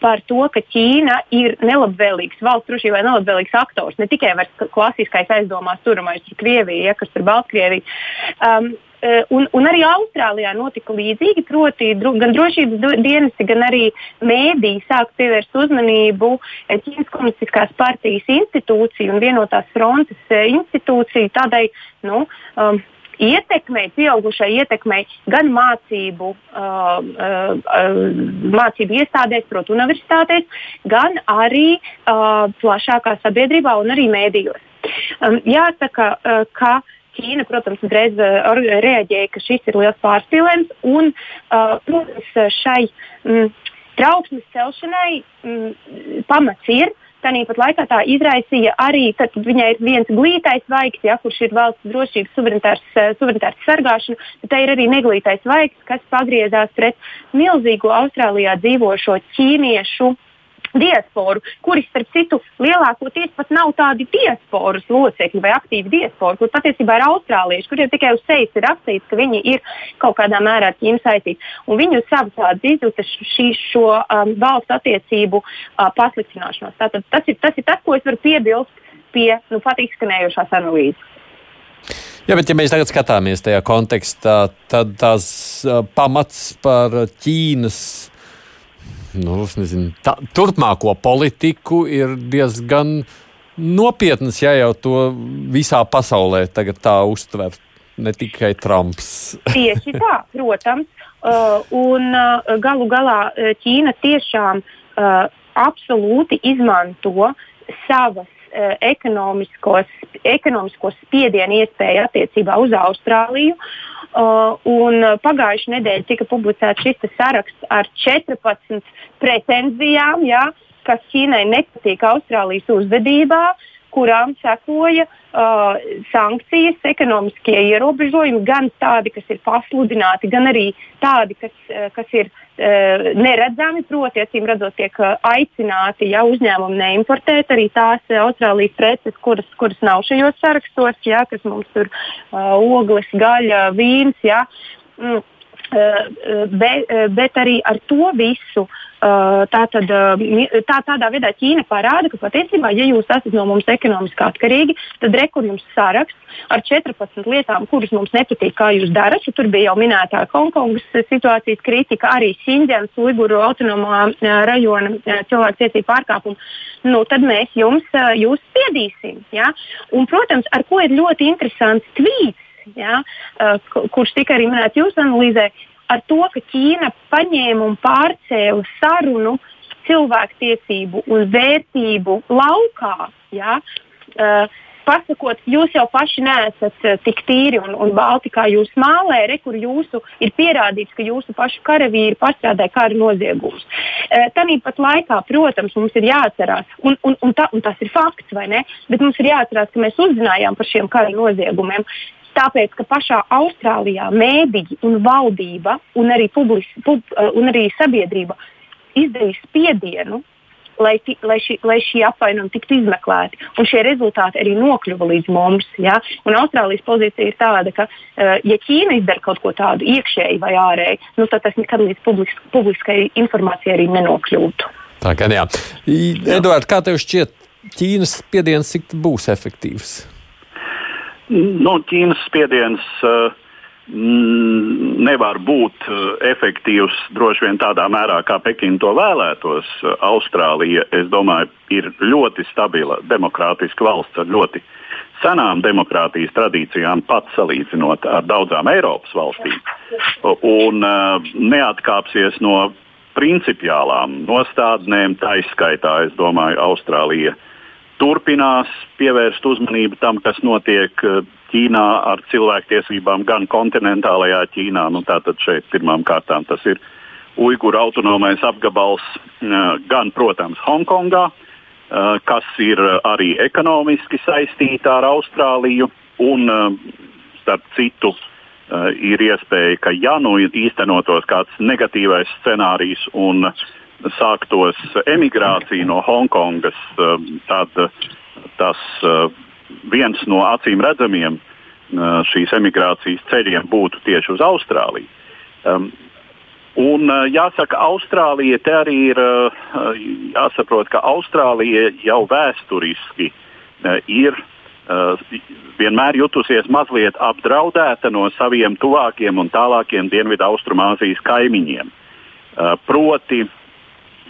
par to, ka Ķīna ir nelabvēlīgs valsts drošībai nelabvēlīgs aktors, ne tikai klasiskais aizdomās turamais Krievija, ja, kas ir Baltkrievija. Um, un, un arī Austrālijā notika līdzīgi, proti, dro, gan drošības dienesti, gan arī mēdīji sāk pievērst uzmanību eh, Ķīnas komunistiskās partijas institūciju un vienotās frontes eh, institūciju tādai nu, um, ietekmei, pieaugušai ietekmei gan mācību, uh, uh, mācību iestādēs, proti, universitātēs, gan arī uh, plašākā sabiedrībā un arī mēdījos. Um, jāsaka, uh, ka Ķīna, protams, uzreiz uh, reaģēja, ka šis ir liels pārspīlējums. Un, uh, protams, šai mm, trauksmes celšanai mm, pamats ir. Tāpat laikā tā izraisīja arī, tad viņai ir viens glītais vaigs, ja, kurš ir valsts drošības uh, suverenitātes sargāšana, tad tā ir arī neglītais vaigs, kas pagriezās pret milzīgo Austrālijā dzīvošo ķīniešu diasporu, kuri, starp citu, lielākoties pat nav tādi diasporas locekļi vai aktīvi diaspori, kur patiesībā ir austrālieši, kuriem tikai uz sejas ir rakstīts, ka viņi ir kaut kādā mērā ķīmijas saistīti. Un viņu savas izjūtas šī, šo um, valstu attiecību uh, pasliktināšanos. Tātad, tas, ir, tas ir tas, ko es varu piebilst pie nu, pat izskanējušās analīzes.
Jā, bet ja mēs tagad skatāmies tajā kontekstā, tad tās uh, pamats par Ķīnas nu, nezinu, tā, turpmāko politiku ir diezgan nopietnas, ja jau to visā pasaulē tā uztver. Ne tikai Trumps.
Tieši tā, protams. Uh, un uh, galu galā uh, Ķīna tiešām uh, absolūti izmanto savas ekonomiskos, ekonomiskos spiedienu iespēju attiecībā uz Austrāliju. Uh, un pagājušajā nedēļā tika publicēts šis saraksts ar 14 pretenzijām, ja, kas Ķīnai nepatīk Austrālijas uzvedībā, kurām sekoja uh, sankcijas, ekonomiskie ierobežojumi, gan tādi, kas ir pasludināti, gan arī tādi, kas, uh, kas ir uh, neredzami. Proti, acīm redzot, tiek uh, aicināti ja, uzņēmumi neimportēt arī tās uh, Austrālijas preces, kuras, kuras nav šajos sarakstos, ja, kas mums tur uh, ogles, gaļa, vīns. Ja. Mm. Uh, bet, bet arī ar to visu uh, Tā, tad, tā, tādā veidā Ķīna parāda, ka patiesībā, ja jūs esat no mums ekonomiski atkarīgi, tad rekur jums saraksts ar 14 lietām, kuras mums nepatīk, kā jūs darat. Tur bija jau minētā Hongkongas situācijas kritika, arī Šinģēnas, Uiguru autonomā rajona cilvēktiesību pārkāpumu. Nu, tad mēs jums jūs spiedīsim. Ja? Un, protams, ar ko ir ļoti interesants tvīts, ja? kurš tika arī minēts jūsu analīzē, ar to, ka Ķīna paņēma un pārcēla sarunu cilvēktiesību un vērtību laukā. Ja? Uh, pasakot, jūs jau paši neesat uh, tik tīri un, un balti, kā jūs mālē, re, kur jūsu ir pierādīts, ka jūsu pašu karavīri pastrādāja kara noziegumus. Uh, Tāpat laikā, protams, mums ir jāatcerās, un, un, un, ta, un tas ir fakts, vai ne? Bet mums ir jāatcerās, ka mēs uzzinājām par šiem kara noziegumiem. Tāpēc, ka pašā Austrālijā mēdīji un valdība un arī, publis, pub, eh, un arī sabiedrība izdarīja spiedienu, lai, ti, lai, šī, lai šī apvainojuma tiktu izmeklēti. Un šie rezultāti arī nokļuva līdz mums. Ja? Un Austrālijas pozīcija ir tāda, ka, uh, ja Ķīna izdara kaut ko tādu iekšēji vai ārēji, nu, tad tas nekad līdz publis, publiskai informācijai arī nenokļūtu.
Tā kā jā. Eduards, kā tev šķiet, Ķīnas spiediens būs efektīvs?
Nu, Ķīnas spiediens uh, nevar būt uh, efektīvs droši vien tādā mērā, kā Pekina to vēlētos. Austrālija, es domāju, ir ļoti stabila demokrātiska valsts ar ļoti senām demokrātijas tradīcijām, pat salīdzinot ar daudzām Eiropas valstīm. Un uh, neatkāpsies no principiālām nostādnēm, tā izskaitā, es domāju, Austrālija uh, turpinās pievērst uzmanību tam, kas notiek eh, Ķīnā ar cilvēktiesībām, gan kontinentālajā Ķīnā. Nu, tātad šeit pirmām kārtām tas ir Uiguru autonomais apgabals, eh, gan, protams, Hongkongā, eh, kas ir arī ekonomiski saistīta ar Austrāliju. Un, starp citu, ir iespēja, ka ja nu īstenotos kāds negatīvais scenārijs un uh, sāktos emigrācija no Hongkongas, um, tad tas uh, viens no acīm redzamiem uh, šīs emigrācijas ceļiem būtu tieši uz Austrāliju. Um, un uh, jāsaka, Austrālija te arī ir jāsaprot, ka Austrālija jau vēsturiski ir vienmēr jutusies mazliet apdraudēta no saviem tuvākiem un tālākiem Dienvidu Austrumāzijas kaimiņiem. Proti,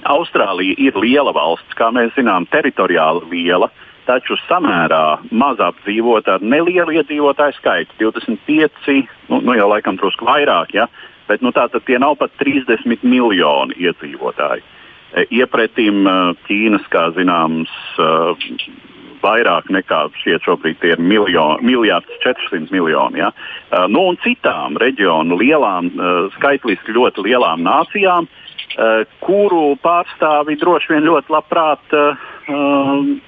Austrālija ir liela valsts, kā mēs zinām, teritoriāli liela, taču samērā maz apdzīvota ar nelielu iedzīvotāju skaitu - 25, nu, nu jau laikam drusku vairāk, ja? bet nu, tātad tie nav pat 30 miljoni iedzīvotāji. E, iepretim e, Ķīnas, kā zināms, e, vairāk nekā šie šobrīd ir miljards 400 miljoni. Ja? Nu, un citām reģionu lielām, skaitliski ļoti lielām nācijām, uh, kuru pārstāvi droši vien ļoti labprāt uh,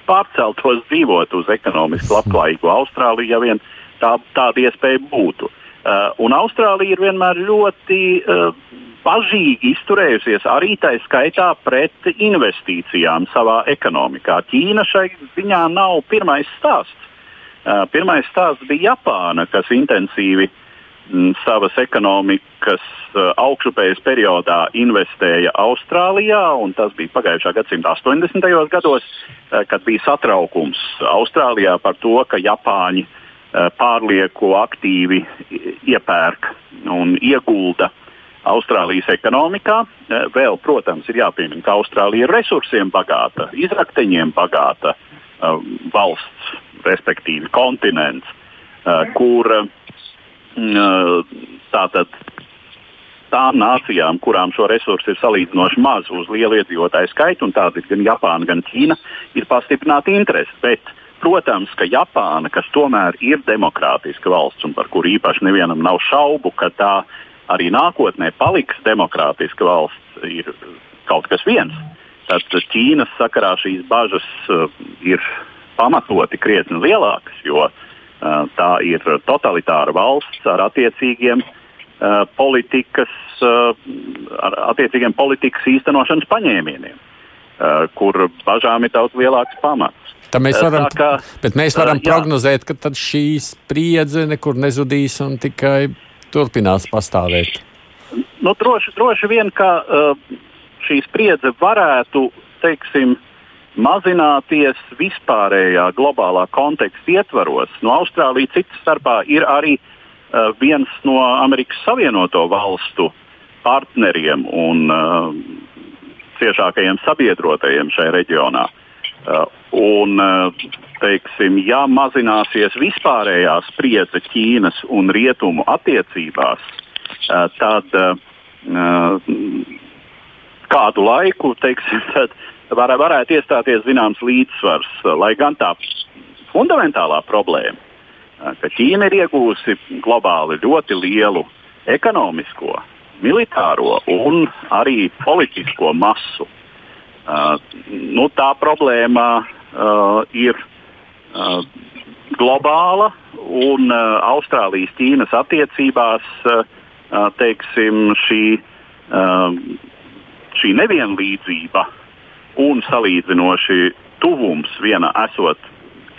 pārceltos dzīvot uz ekonomiski labklājīgu Austrāliju, ja vien tā, tāda iespēja būtu. Uh, un Austrālija ir vienmēr ļoti bažīgi izturējusies arī tā skaitā pret investīcijām savā ekonomikā. Ķīna šai ziņā nav pirmais stāsts. Pirmais stāsts bija Japāna, kas intensīvi uh, savas ekonomikas uh, augšupējas periodā investēja Austrālijā, un tas bija pagājušā gadsimta 80. gados, uh, kad bija satraukums Austrālijā par to, ka Japāņi uh, pārlieku aktīvi iepērk un iegulda Austrālijas ekonomikā. Vēl, protams, ir jāpiemina, ka Austrālija ir resursiem bagāta, izrakteņiem bagāta valsts, respektīvi kontinents, kur tātad tām nācijām, kurām šo resursu ir salīdzinoši maz uz lielu iedzīvotāju skaitu, un tādas ir gan Japāna, gan Ķīna, ir pastiprināta interese. Bet, protams, ka Japāna, kas tomēr ir demokrātiska valsts un par kuru īpaši nevienam nav šaubu, ka tā arī nākotnē paliks demokrātiska valsts, ir kaut kas viens. Tad Ķīnas sakarā šīs bažas uh, ir pamatoti krietni lielākas, jo uh, tā ir totalitāra valsts ar attiecīgiem uh, politikas, uh, ar attiecīgiem politikas īstenošanas paņēmieniem, uh, kur bažām ir daudz lielāks pamats.
Tā mēs varam, tā kā, bet mēs varam uh, prognozēt, ka šī spriedze nekur nezudīs un tikai turpinās pastāvēt.
Nu, droši, droši vien, ka uh, šī spriedze varētu, teiksim, mazināties vispārējā globālā konteksta ietvaros. No Austrālijas citas starpā ir arī uh, viens no Amerikas Savienoto Valstu partneriem un uh, ciešākajiem sabiedrotajiem šajā reģionā. Uh, un, teiksim, ja mazināsies vispārējā spriedze Ķīnas un Rietumu attiecībās, tad uh, kādu laiku teiksim, var, varētu iestāties zināms līdzsvars, lai gan tā fundamentālā problēma, ka Ķīna ir iegūsi globāli ļoti lielu ekonomisko, militāro un arī politisko masu. Uh, nu, tā problēma uh, ir uh, globāla un uh, Austrālijas-Ķīnas attiecībās uh, teiksim, šī uh, šī nevienlīdzība un salīdzinoši tuvums viena esot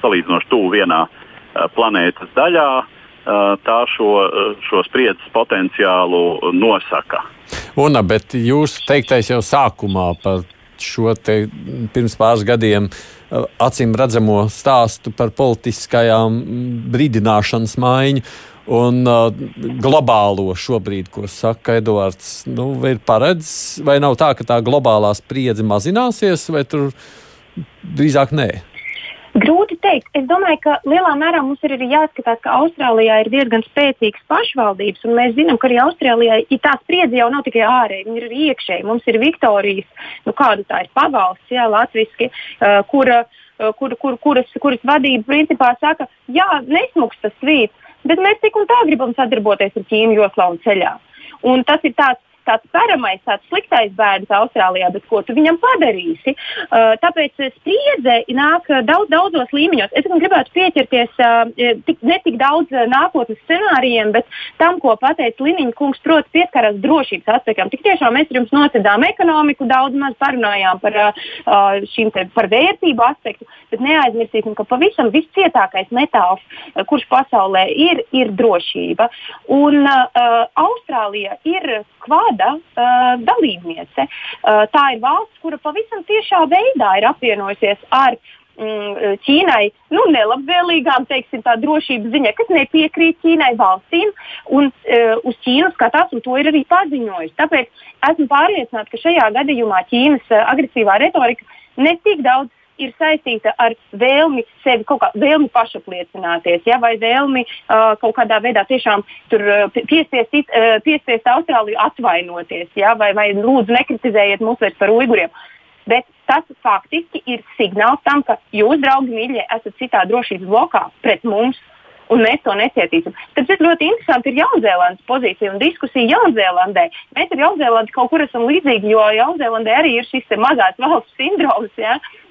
salīdzinoši tuvu vienā uh, planētas daļā, uh, tā šo, uh, šo spriedzes potenciālu nosaka.
Una, bet jūs teiktais jau sākumā par šo pirms pāris gadiem acīm redzamo stāstu par politiskajām brīdināšanas maiņu. Un uh, globālo šobrīd, ko saka Edvards, nu, ir paredzams, vai nav tā, ka tā globālā spriedze mazināsies, vai tur drīzāk nē?
Grūti teikt. Es domāju, ka lielā mērā mums ir arī jāskatās, ka Austrālijā ir diezgan spēcīgas pašvaldības, un mēs zinām, ka arī Austrālijā ja tā spriedze jau nav tikai ārēji, viņa ir arī iekšēji. Mums ir Viktorijas, nu kāda tā ir pavalsts, jā, latviski, uh, kura, uh, kur, kur, kuras, kuras vadība principā saka, jā, nesmuks tas svīts bet mēs tik un tā gribam sadarboties ar Ķīnu joslā un ceļā. Un tas ir tāds tāds paramais, tāds sliktais bērns Austrālijā, bet ko tu viņam padarīsi? Uh, tāpēc spriedze nāk daudz, daudzos līmeņos. Es gribētu pieķerties uh, tik, ne tik daudz uh, nākotnes scenārijiem, bet tam, ko pateica Liniņa kungs, proti, pieskarās drošības aspektam. Tik tiešām mēs jums nocedām ekonomiku, daudz maz parunājām par uh, šīm te, par vērtību aspektu, bet neaizmirsīsim, ka pavisam viscietākais metāls, uh, kurš pasaulē ir, ir drošība. Un uh, Austrālija ir kvada uh, dalībniece. Uh, tā ir valsts, kura pavisam tiešā veidā ir apvienojusies ar mm, Ķīnai nu, nelabvēlīgām, teiksim, tā drošības ziņā, kas nepiekrīt Ķīnai valstīm, un uh, uz Ķīnu skatās, un to ir arī paziņojis. Tāpēc esmu pārliecināta, ka šajā gadījumā Ķīnas uh, agresīvā retorika ne tik daudz ir saistīta ar vēlmi sevi kaut kā vēlmi pašapliecināties, ja, vai vēlmi uh, kaut kādā veidā tiešām tur, uh, piespiest, uh, piespiest Austrāliju atvainoties, ja, vai, vai lūdzu nekritizējiet mūs vairs par uiguriem. Bet tas faktiski ir signāls tam, ka jūs, draugi, mīļie, esat citā drošības blokā pret mums. Un mēs to necietīsim. Tas ļoti interesanti ir Jaunzēlandes pozīcija un diskusija Jaunzēlandē. Mēs ar Jaunzēlandi kaut kur esam līdzīgi, jo Jaunzēlandē arī ir šis mazās valsts sindroms. Ja? Uh,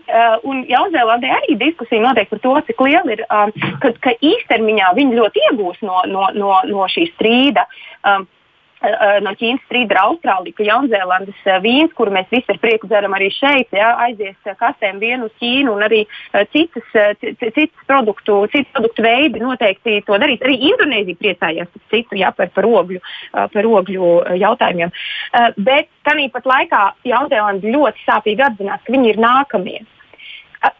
un Jaunzēlandē arī diskusija notiek par to, cik liela ir, um, ka, ka īstermiņā viņi ļoti iegūs no, no, no, no šī strīda. Um, no Ķīnas strīda ar Austrāliju, ka Jaunzēlandes vīns, kuru mēs visi ar prieku dzeram arī šeit, ja, aizies kastēm vienu uz Ķīnu un arī citas, citas produktu, citas produktu veidi noteikti to darīs. Arī Indonēzija priecājās citu, ja, par, par, ogļu, par ogļu jautājumiem. Bet tāpat laikā Jaunzēlanda ļoti sāpīgi apzinās, ka viņi ir nākamie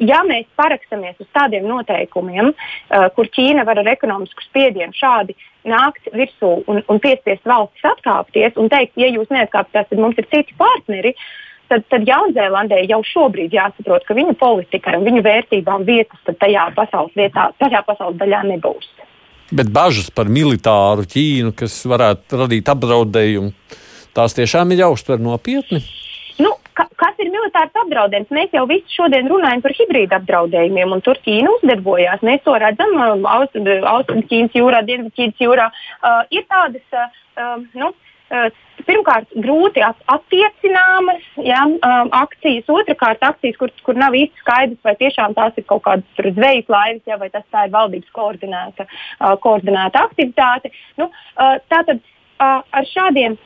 ja mēs parakstamies uz tādiem noteikumiem, uh, kur Ķīna var ar ekonomisku spiedienu šādi nākt virsū un, un piespiest valstis atkāpties un teikt, ja jūs neatkāpjaties, tad mums ir citi partneri. Tad, tad Jaunzēlandē jau šobrīd jāsaprot, ka viņu politikai un viņu vērtībām vietas tajā pasaules, vietā, tajā pasaules daļā nebūs.
Bet bažas par militāru Ķīnu, kas varētu radīt apdraudējumu, tās tiešām ir jāuztver nopietni.
Ka, kas ir militārs apdraudējums? Mēs jau visi šodien runājam par hibrīdu apdraudējumiem, un tur Ķīna uzdarbojās. Mēs to redzam um, Austrumķīnas jūrā, Dienvidķīnas jūrā. Uh, ir tādas uh, um, nu, uh, pirmkārt, grūti attiecināmas ja, um, akcijas, otrkārt, akcijas, kur, kur nav īsti skaidrs, vai tiešām tās ir kaut kādas zvejas laivas, ja, vai tas tā ir valdības koordinēta, uh, koordinēta aktivitāte. Nu, uh, tātad uh, ar šādiem.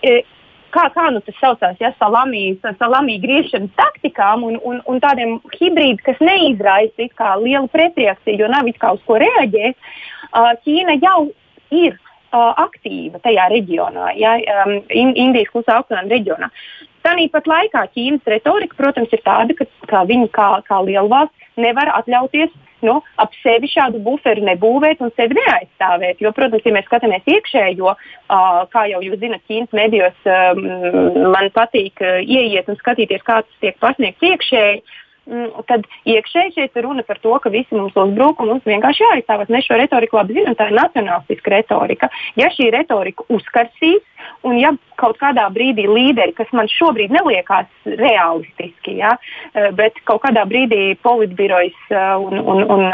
Uh, kā, kā nu tas saucās, ja salamijas, salamī griešanas taktikām un, un, un tādiem hibrīdiem, kas neizraisa lielu pretreakciju, jo nav kā uz ko reaģēt, uh, Ķīna jau ir uh, aktīva tajā reģionā, ja, um, Indijas klusā okeāna reģionā. Tāpat laikā Ķīnas retorika, protams, ir tāda, ka, ka viņi kā, kā lielvalsts nevar atļauties nu, ap sevi šādu buferu nebūvēt un sevi neaizstāvēt. Jo, protams, ja mēs skatāmies iekšējo, uh, kā jau jūs zinat, Ķīnas medijos, um, man patīk uh, ieiet un skatīties, kā tas tiek pasniegts iekšēji. Mm, tad iekšēji šeit ir runa par to, ka visi mums uzbruk un mums vienkārši jāizstāvas. Mēs šo retoriku labi zinām, tā ir nacionālistiska retorika. Ja šī retorika uzkarsīs, un ja kaut kādā brīdī līderi, kas man šobrīd neliekas realistiski, ja, eh, bet kaut kādā brīdī politbirojas eh, un, un, un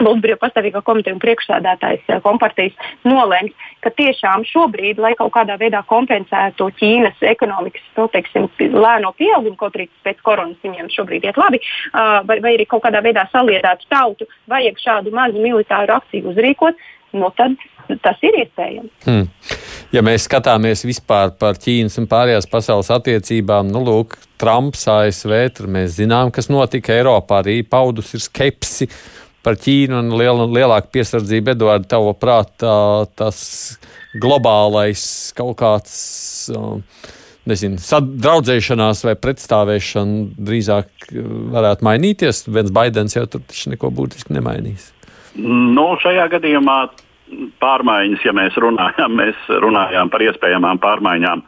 Lūdzu, pastāvīgā komiteja un priekšsēdētājs eh, kompartijas nolēma, ka tiešām šobrīd, lai kaut kādā veidā kompensētu Ķīnas ekonomikas nu, teiksim, lēno pieaugumu, kaut arī pēc koronas viņiem šobrīd iet labi, vai, vai arī kaut kādā veidā saliedētu tautu, vajag šādu mazu militāru akciju uzrīkot, nu, tad tas ir iespējams. Hmm.
Ja mēs skatāmies vispār par Ķīnas un pārējās pasaules attiecībām, nu, lūk, Trumps, ASV, tur mēs zinām, kas notika Eiropā, arī paudus ir skepsi par Ķīnu un liela, lielāka piesardzība. Eduards, tavo prātā tas globālais kaut kāds. Uh, Nezinu, draudzēšanās vai pretstāvēšana drīzāk varētu mainīties. Viens Baidens jau tur taču neko būtiski nemainīs.
Nu, šajā gadījumā pārmaiņas, ja mēs runājam, mēs runājām par iespējamām pārmaiņām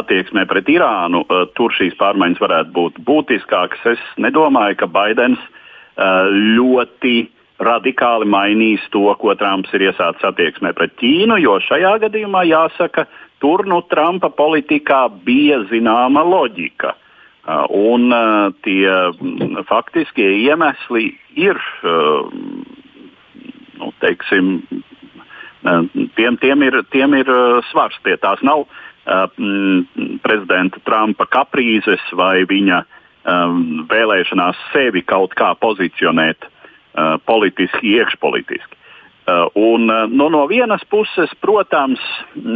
attieksmē pret Irānu, uh, tur šīs pārmaiņas varētu būt būtiskākas. Es nedomāju, ka Baidens uh, ļoti radikāli mainīs to, ko Trumps ir iesācis attieksmē pret Ķīnu, jo šajā gadījumā jāsaka, tur nu Trumpa politikā bija zināma loģika. Uh, un uh, tie mm, faktiskie iemesli ir, uh, nu, teiksim, tiem, tiem ir, tiem ir svars. Tie tās nav mm, prezidenta Trumpa kaprīzes vai viņa um, vēlēšanās sevi kaut kā pozicionēt politiski, iekšpolitiski. Uh, un, uh, nu, no vienas puses, protams,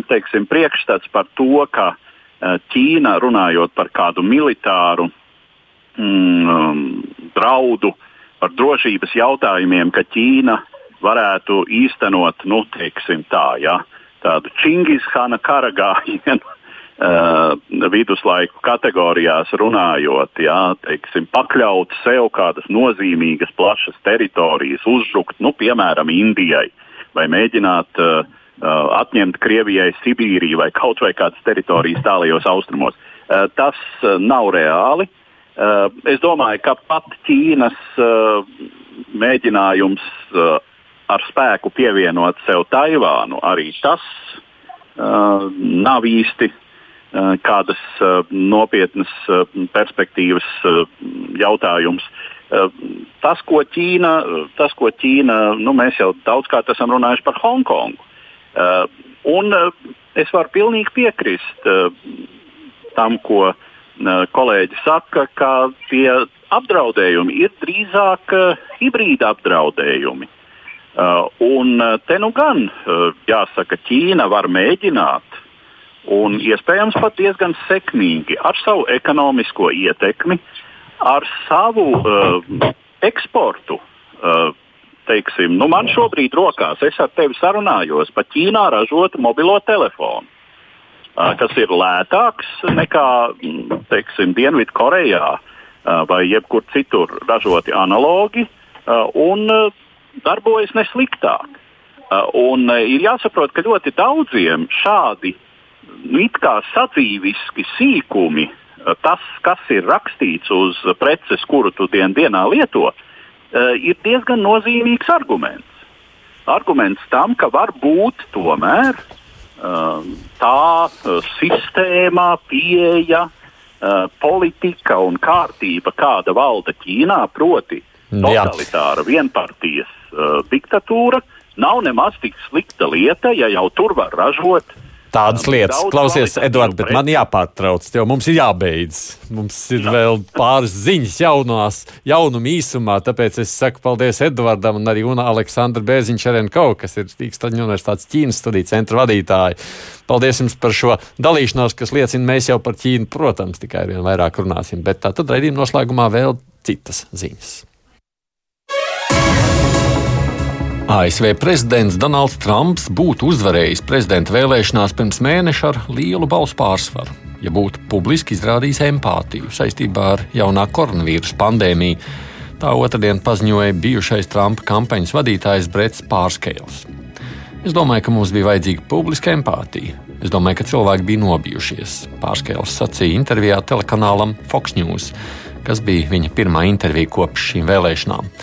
teiksim, priekšstats par to, ka Ķīna runājot par kādu militāru mm, um, draudu, par drošības jautājumiem, ka Ķīna varētu īstenot nu, teiksim, tā, ja, tādu Čingishana karagājienu uh, viduslaiku kategorijās runājot, jā, teiksim, pakļaut sev kādas nozīmīgas, plašas teritorijas, uzbrukt, nu, piemēram, Indijai, vai mēģināt uh, uh, atņemt Krievijai Sibīriju vai kaut vai kādas teritorijas tālajos austrumos. Uh, tas uh, nav reāli. Uh, es domāju, ka pat Ķīnas uh, mēģinājums uh, ar spēku pievienot sev Taivānu, arī tas uh, nav īsti Eh, kādas eh, nopietnas eh, perspektīvas jautājums. Tas, ko Ķīna, tas, ko Ķīna nu, mēs jau daudzkārt esam runājuši par Hongkongu. Un es varu pilnīgi piekrist tam, ko kolēģi saka, ka tie apdraudējumi ir drīzāk hibrīda apdraudējumi. Un te nu gan, jāsaka, Ķīna var mēģināt un iespējams pat diezgan sekmīgi ar savu ekonomisko ietekmi, ar savu uh, eksportu. Uh, teiksim, nu man šobrīd rokās, es ar tevi sarunājos par Ķīnā ražotu mobilo telefonu, uh, kas ir lētāks nekā teiksim, Dienvidkorejā uh, vai jebkur citur ražoti analogi uh, un uh, darbojas nesliktāk. Uh, un, uh, ir jāsaprot, ka ļoti daudziem šādi uh, it kā sadzīviski sīkumi, eh, tas, kas ir rakstīts uz preces, kuru tu dien, dienā lieto, eh, ir diezgan nozīmīgs arguments. Arguments tam, ka var būt tomēr eh, tā sistēma, pieeja, politika un kārtība, kāda valda Ķīnā, proti, totalitāra vienpartijas diktatūra, nav nemaz tik slikta lieta, ja jau tur var ražot uh,
tādas lietas. Klausies, Edvards, bet man jāpārtrauc, jo mums ir jābeidz. Mums ir Jā. vēl pāris ziņas jaunās, jaunuma īsumā, tāpēc es saku paldies Edvardam un arī Una Aleksandra Bēziņš-Čerenko, kas ir Rīgstaņu universitātes Ķīnas studiju centra vadītāji. Paldies jums par šo dalīšanos, kas liecina, mēs jau par Ķīnu, protams, tikai vien vairāk runāsim, bet tā tad raidījuma noslēgumā vēl citas ziņas. ASV prezidents Donalds Trumps būtu uzvarējis prezidenta vēlēšanās pirms mēneša ar lielu balsu pārsvaru, ja būtu publiski izrādījis empātiju saistībā ar jaunā koronavīrusa pandēmiju. Tā otrdien paziņoja bijušais Trumpa kampaņas vadītājs Brets Pārskēls. Es domāju, ka mums bija vajadzīga publiska empātija. Es domāju, ka cilvēki bija nobijušies. Pārskēls sacīja intervijā telekanālam Fox News, kas bija viņa pirmā intervija kopš šīm vēlēšanām.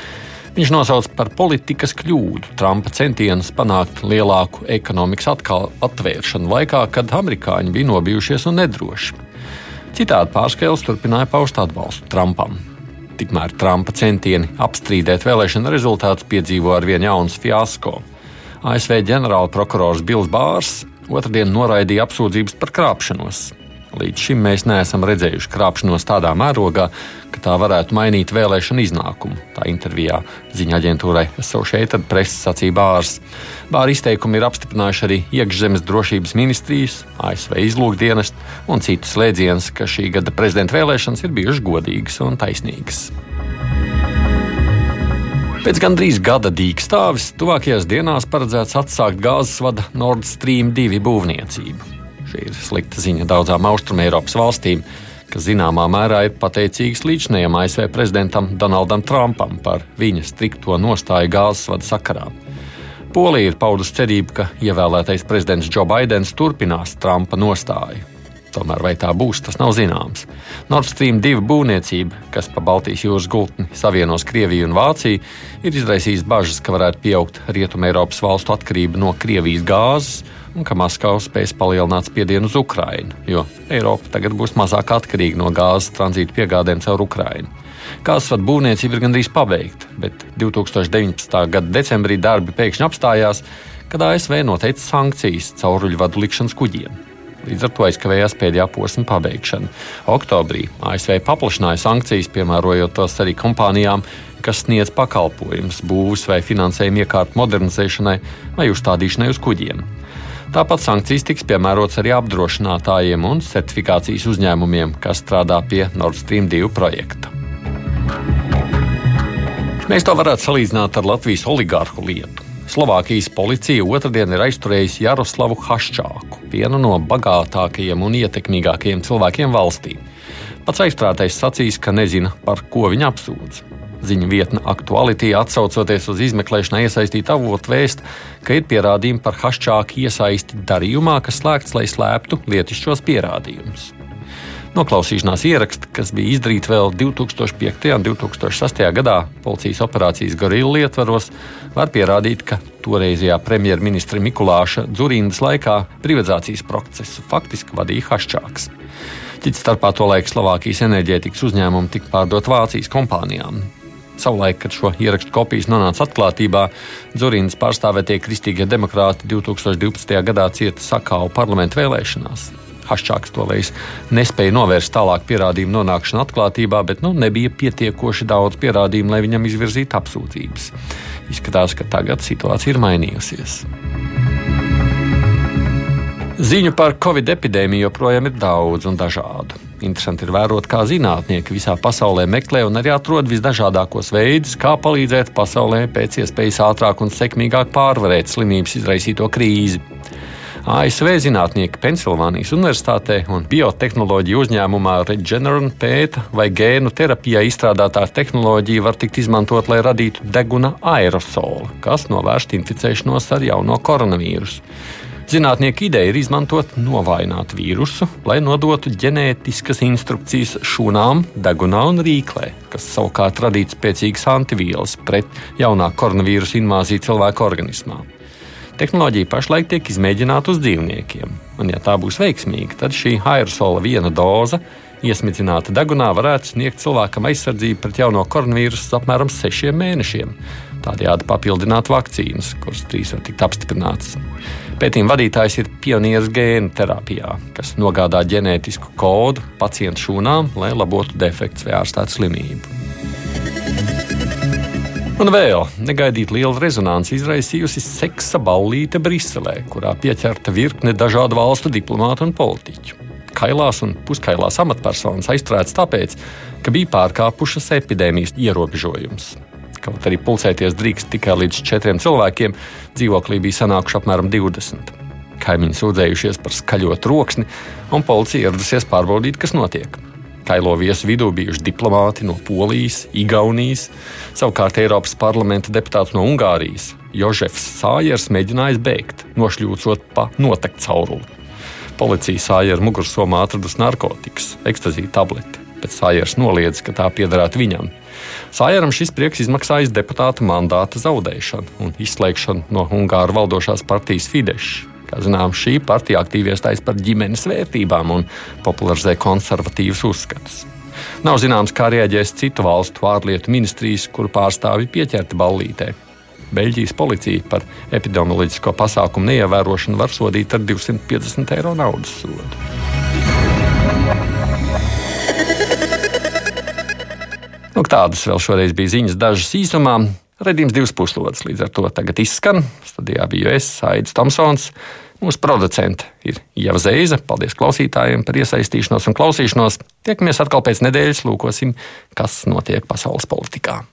Viņš nosauca par politikas kļūdu Trumpa centienus panākt lielāku ekonomikas atkal atvēršanu laikā, kad amerikāņi bija nobijušies un nedroši. Citādi pārskēlis turpināja paust atbalstu Trumpam. Tikmēr Trumpa centieni apstrīdēt vēlēšanu rezultātus piedzīvo ar vien jaunas fiasko. ASV ģenerālprokurors Bills Bārs otrdien noraidīja apsūdzības par krāpšanos. Līdz šim mēs neesam redzējuši krāpšanos tādā mērogā, ka tā varētu mainīt vēlēšanu iznākumu. Tā intervijā ziņā aģentūrai Associated Press sacīja Bārs. Bāra izteikumi ir apstiprinājuši arī iekšzemes drošības ministrijas, ASV izlūkdienas un citus slēdzienus, ka šī gada prezidenta vēlēšanas ir bijušas godīgas un taisnīgas. Pēc gandrīz gada dīkstāvis tuvākajās dienās paredzēts atsākt gāzes vada Nord Stream 2 būvniecību. Šī ir slikta ziņa daudzām Austrumēropas valstīm, kas zināmā mērā ir pateicīgas līdzinējam ASV prezidentam Donaldam Trumpam par viņa strikto nostāju gāzes vada sakarā. Polija ir paudusi cerību, ka ievēlētais prezidents Joe Bidenis turpinās Trumpa nostāju. Tomēr vai tā būs, tas nav zināms. Nord Stream 2 būvniecība, kas pa Baltijas jūras gultni savienos Krieviju un Vāciju, ir izraisījusi bažas, ka varētu pieaugt Rietumē Eiropas valstu atkarība no Krievijas gāzes un ka Maskava spēs palielināt spiedienu uz Ukrajinu, jo Eiropa tagad būs mazāk atkarīga no gāzes tranzīta piegādēm caur Ukrajinu. Gāzes vadu būvniecība ir gandrīz pabeigta, bet 2019. gada decembrī darbi pēkšņi apstājās, kad ASV noteica sankcijas cauruļu vadu likšanas kuģiem. Līdz ar to aizkavējās pēdējā posma pabeigšana. Oktobrī ASV paplašināja sankcijas, piemērojot tos arī kompānijām, kas sniedz pakalpojumus būvs vai finansējumu iekārtu modernizēšanai vai uzstādīšanai uz kuģiem. Tāpat sankcijas tiks piemērotas arī apdrošinātājiem un certifikācijas uzņēmumiem, kas strādā pie Nord Stream 2 projekta. Mēs to varētu salīdzināt ar Latvijas oligārhu lietu. Slovākijas policija otrdien ir aizturējusi Jaroslavu Haščāku, vienu no bagātākajiem un ietekmīgākajiem cilvēkiem valstī. Pats aizturētais sacīs, ka nezina, par ko viņa apsūdz. Ziņu vietne aktuālitāte atsaucoties uz izmeklēšanā iesaistītu avotu vēst, ka ir pierādījumi par hašķāku iesaisti darījumā, kas slēgts, lai slēptu lietišķos pierādījumus. Noklausīšanās ieraksti, kas bija izdarīti vēl 2005. un 2006. gadā policijas operācijas Gorilla ietvaros, var pierādīt, ka toreizējā premjerministra Mikulāša Dzurīnas laikā privatizācijas procesu faktiski vadīja Haščāks. Cits starpā to laiku Slovākijas enerģētikas uzņēmumu tika pārdot Vācijas kompānijām. Savulaik, kad šo ierakstu kopijas nonāca atklātībā, Zurīnas pārstāvētie kristīgie demokrāti 2012. gadā cieta sakāvu parlamentu vēlēšanās. Haščāks to veids nespēja novērst tālāk pierādījumu nonākšanu atklātībā, bet nu, nebija pietiekoši daudz pierādījumu, lai viņam izvirzītu apsūdzības. Izskatās, ka tagad situācija ir mainījusies. Ziņu par covid epidēmiju joprojām ir daudz un dažādu. Interesanti ir vērot, kā zinātnieki visā pasaulē meklē un arī atrod visdažādākos veidus, kā palīdzēt pasaulē pēc iespējas ātrāk un sekmīgāk pārvarēt slimības izraisīto krīzi. ASV zinātnieki Pensilvānijas Universitātē un biotehnoloģiju uzņēmumā Regeneron pēta, vai gēnu terapijā izstrādātā tehnoloģija var tikt izmantot, lai radītu deguna aerosolu, kas novērst inficēšanos ar jauno koronavīrusu. Zinātnieku ideja ir izmantot novājināt vīrusu, lai nodotu ģenētiskas instrukcijas šūnām, degunā un rīklē, kas savukārt radītu spēcīgas antivielas pret jaunā koronavīrusa invāziju cilvēku organismā. Tehnoloģija pašlaik tiek izmēģināta uz dzīvniekiem, un, ja tā būs veiksmīga, tad šī aerosola viena doza iesmidzināta degunā varētu sniegt cilvēkam aizsardzību pret jauno koronavīrusu apmēram sešiem mēnešiem. Tādējādi papildināt vakcīnas, kuras drīz var tikt apstiprinātas. Pētījuma vadītājs ir pionieris gēnu terapijā, kas nogādā ģenētisku kodu pacientu šūnām, lai labotu defekts vai ārstētu slimību. Un vēl negaidīt liela rezonanci izraisījusi seksa ballīte Briselē, kurā pieķerta virkne dažādu valstu diplomātu un politiķu. Kailās un puskailās amatpersonas aizturētas tāpēc, ka bija pārkāpušas epidēmijas ierobežojums. Kaut arī pulcēties drīkst tikai līdz četriem cilvēkiem, dzīvoklī bija sanākuši apmēram 20. Kaimiņi sūdzējušies par skaļo troksni, un policija ieradusies pārbaudīt, kas notiek. Kailo viesu vidū bijuši diplomāti no Polijas, Igaunijas, savukārt Eiropas parlamenta deputāts no Ungārijas. Jožefs Sājers mēģinājis bēgt, nošļūcot pa notekta cauruli. Policija Sājera mugursomā atradusi narkotikas, ekstazīta tableti, bet Sājers noliedz, ka tā piederētu viņam. Sājeram šis prieks izmaksājis deputāta mandāta zaudēšanu un izslēgšanu no Ungāru valdošās partijas Fidesz. Kā zinām, šī partija aktīvi iestājas par ģimenes vērtībām un popularizē konservatīvus uzskatus. Nav zināms, kā rēģēs citu valstu ārlietu ministrijas, kuru pārstāvji pieķerti ballītē. Beļģijas policija par epidemioloģisko pasākumu neievērošanu var sodīt ar 250 eiro naudas sodu. Nu, tādas vēl šoreiz bija ziņas, dažas īsumā. Redījums divas puslodes līdz ar to tagad izskan. Studijā biju es, Aits Tomsons. Mūsu producente ir Ieva Zeiza. Paldies klausītājiem par iesaistīšanos un klausīšanos. Tiekamies atkal pēc nedēļas, lūkosim, kas notiek pasaules politikā.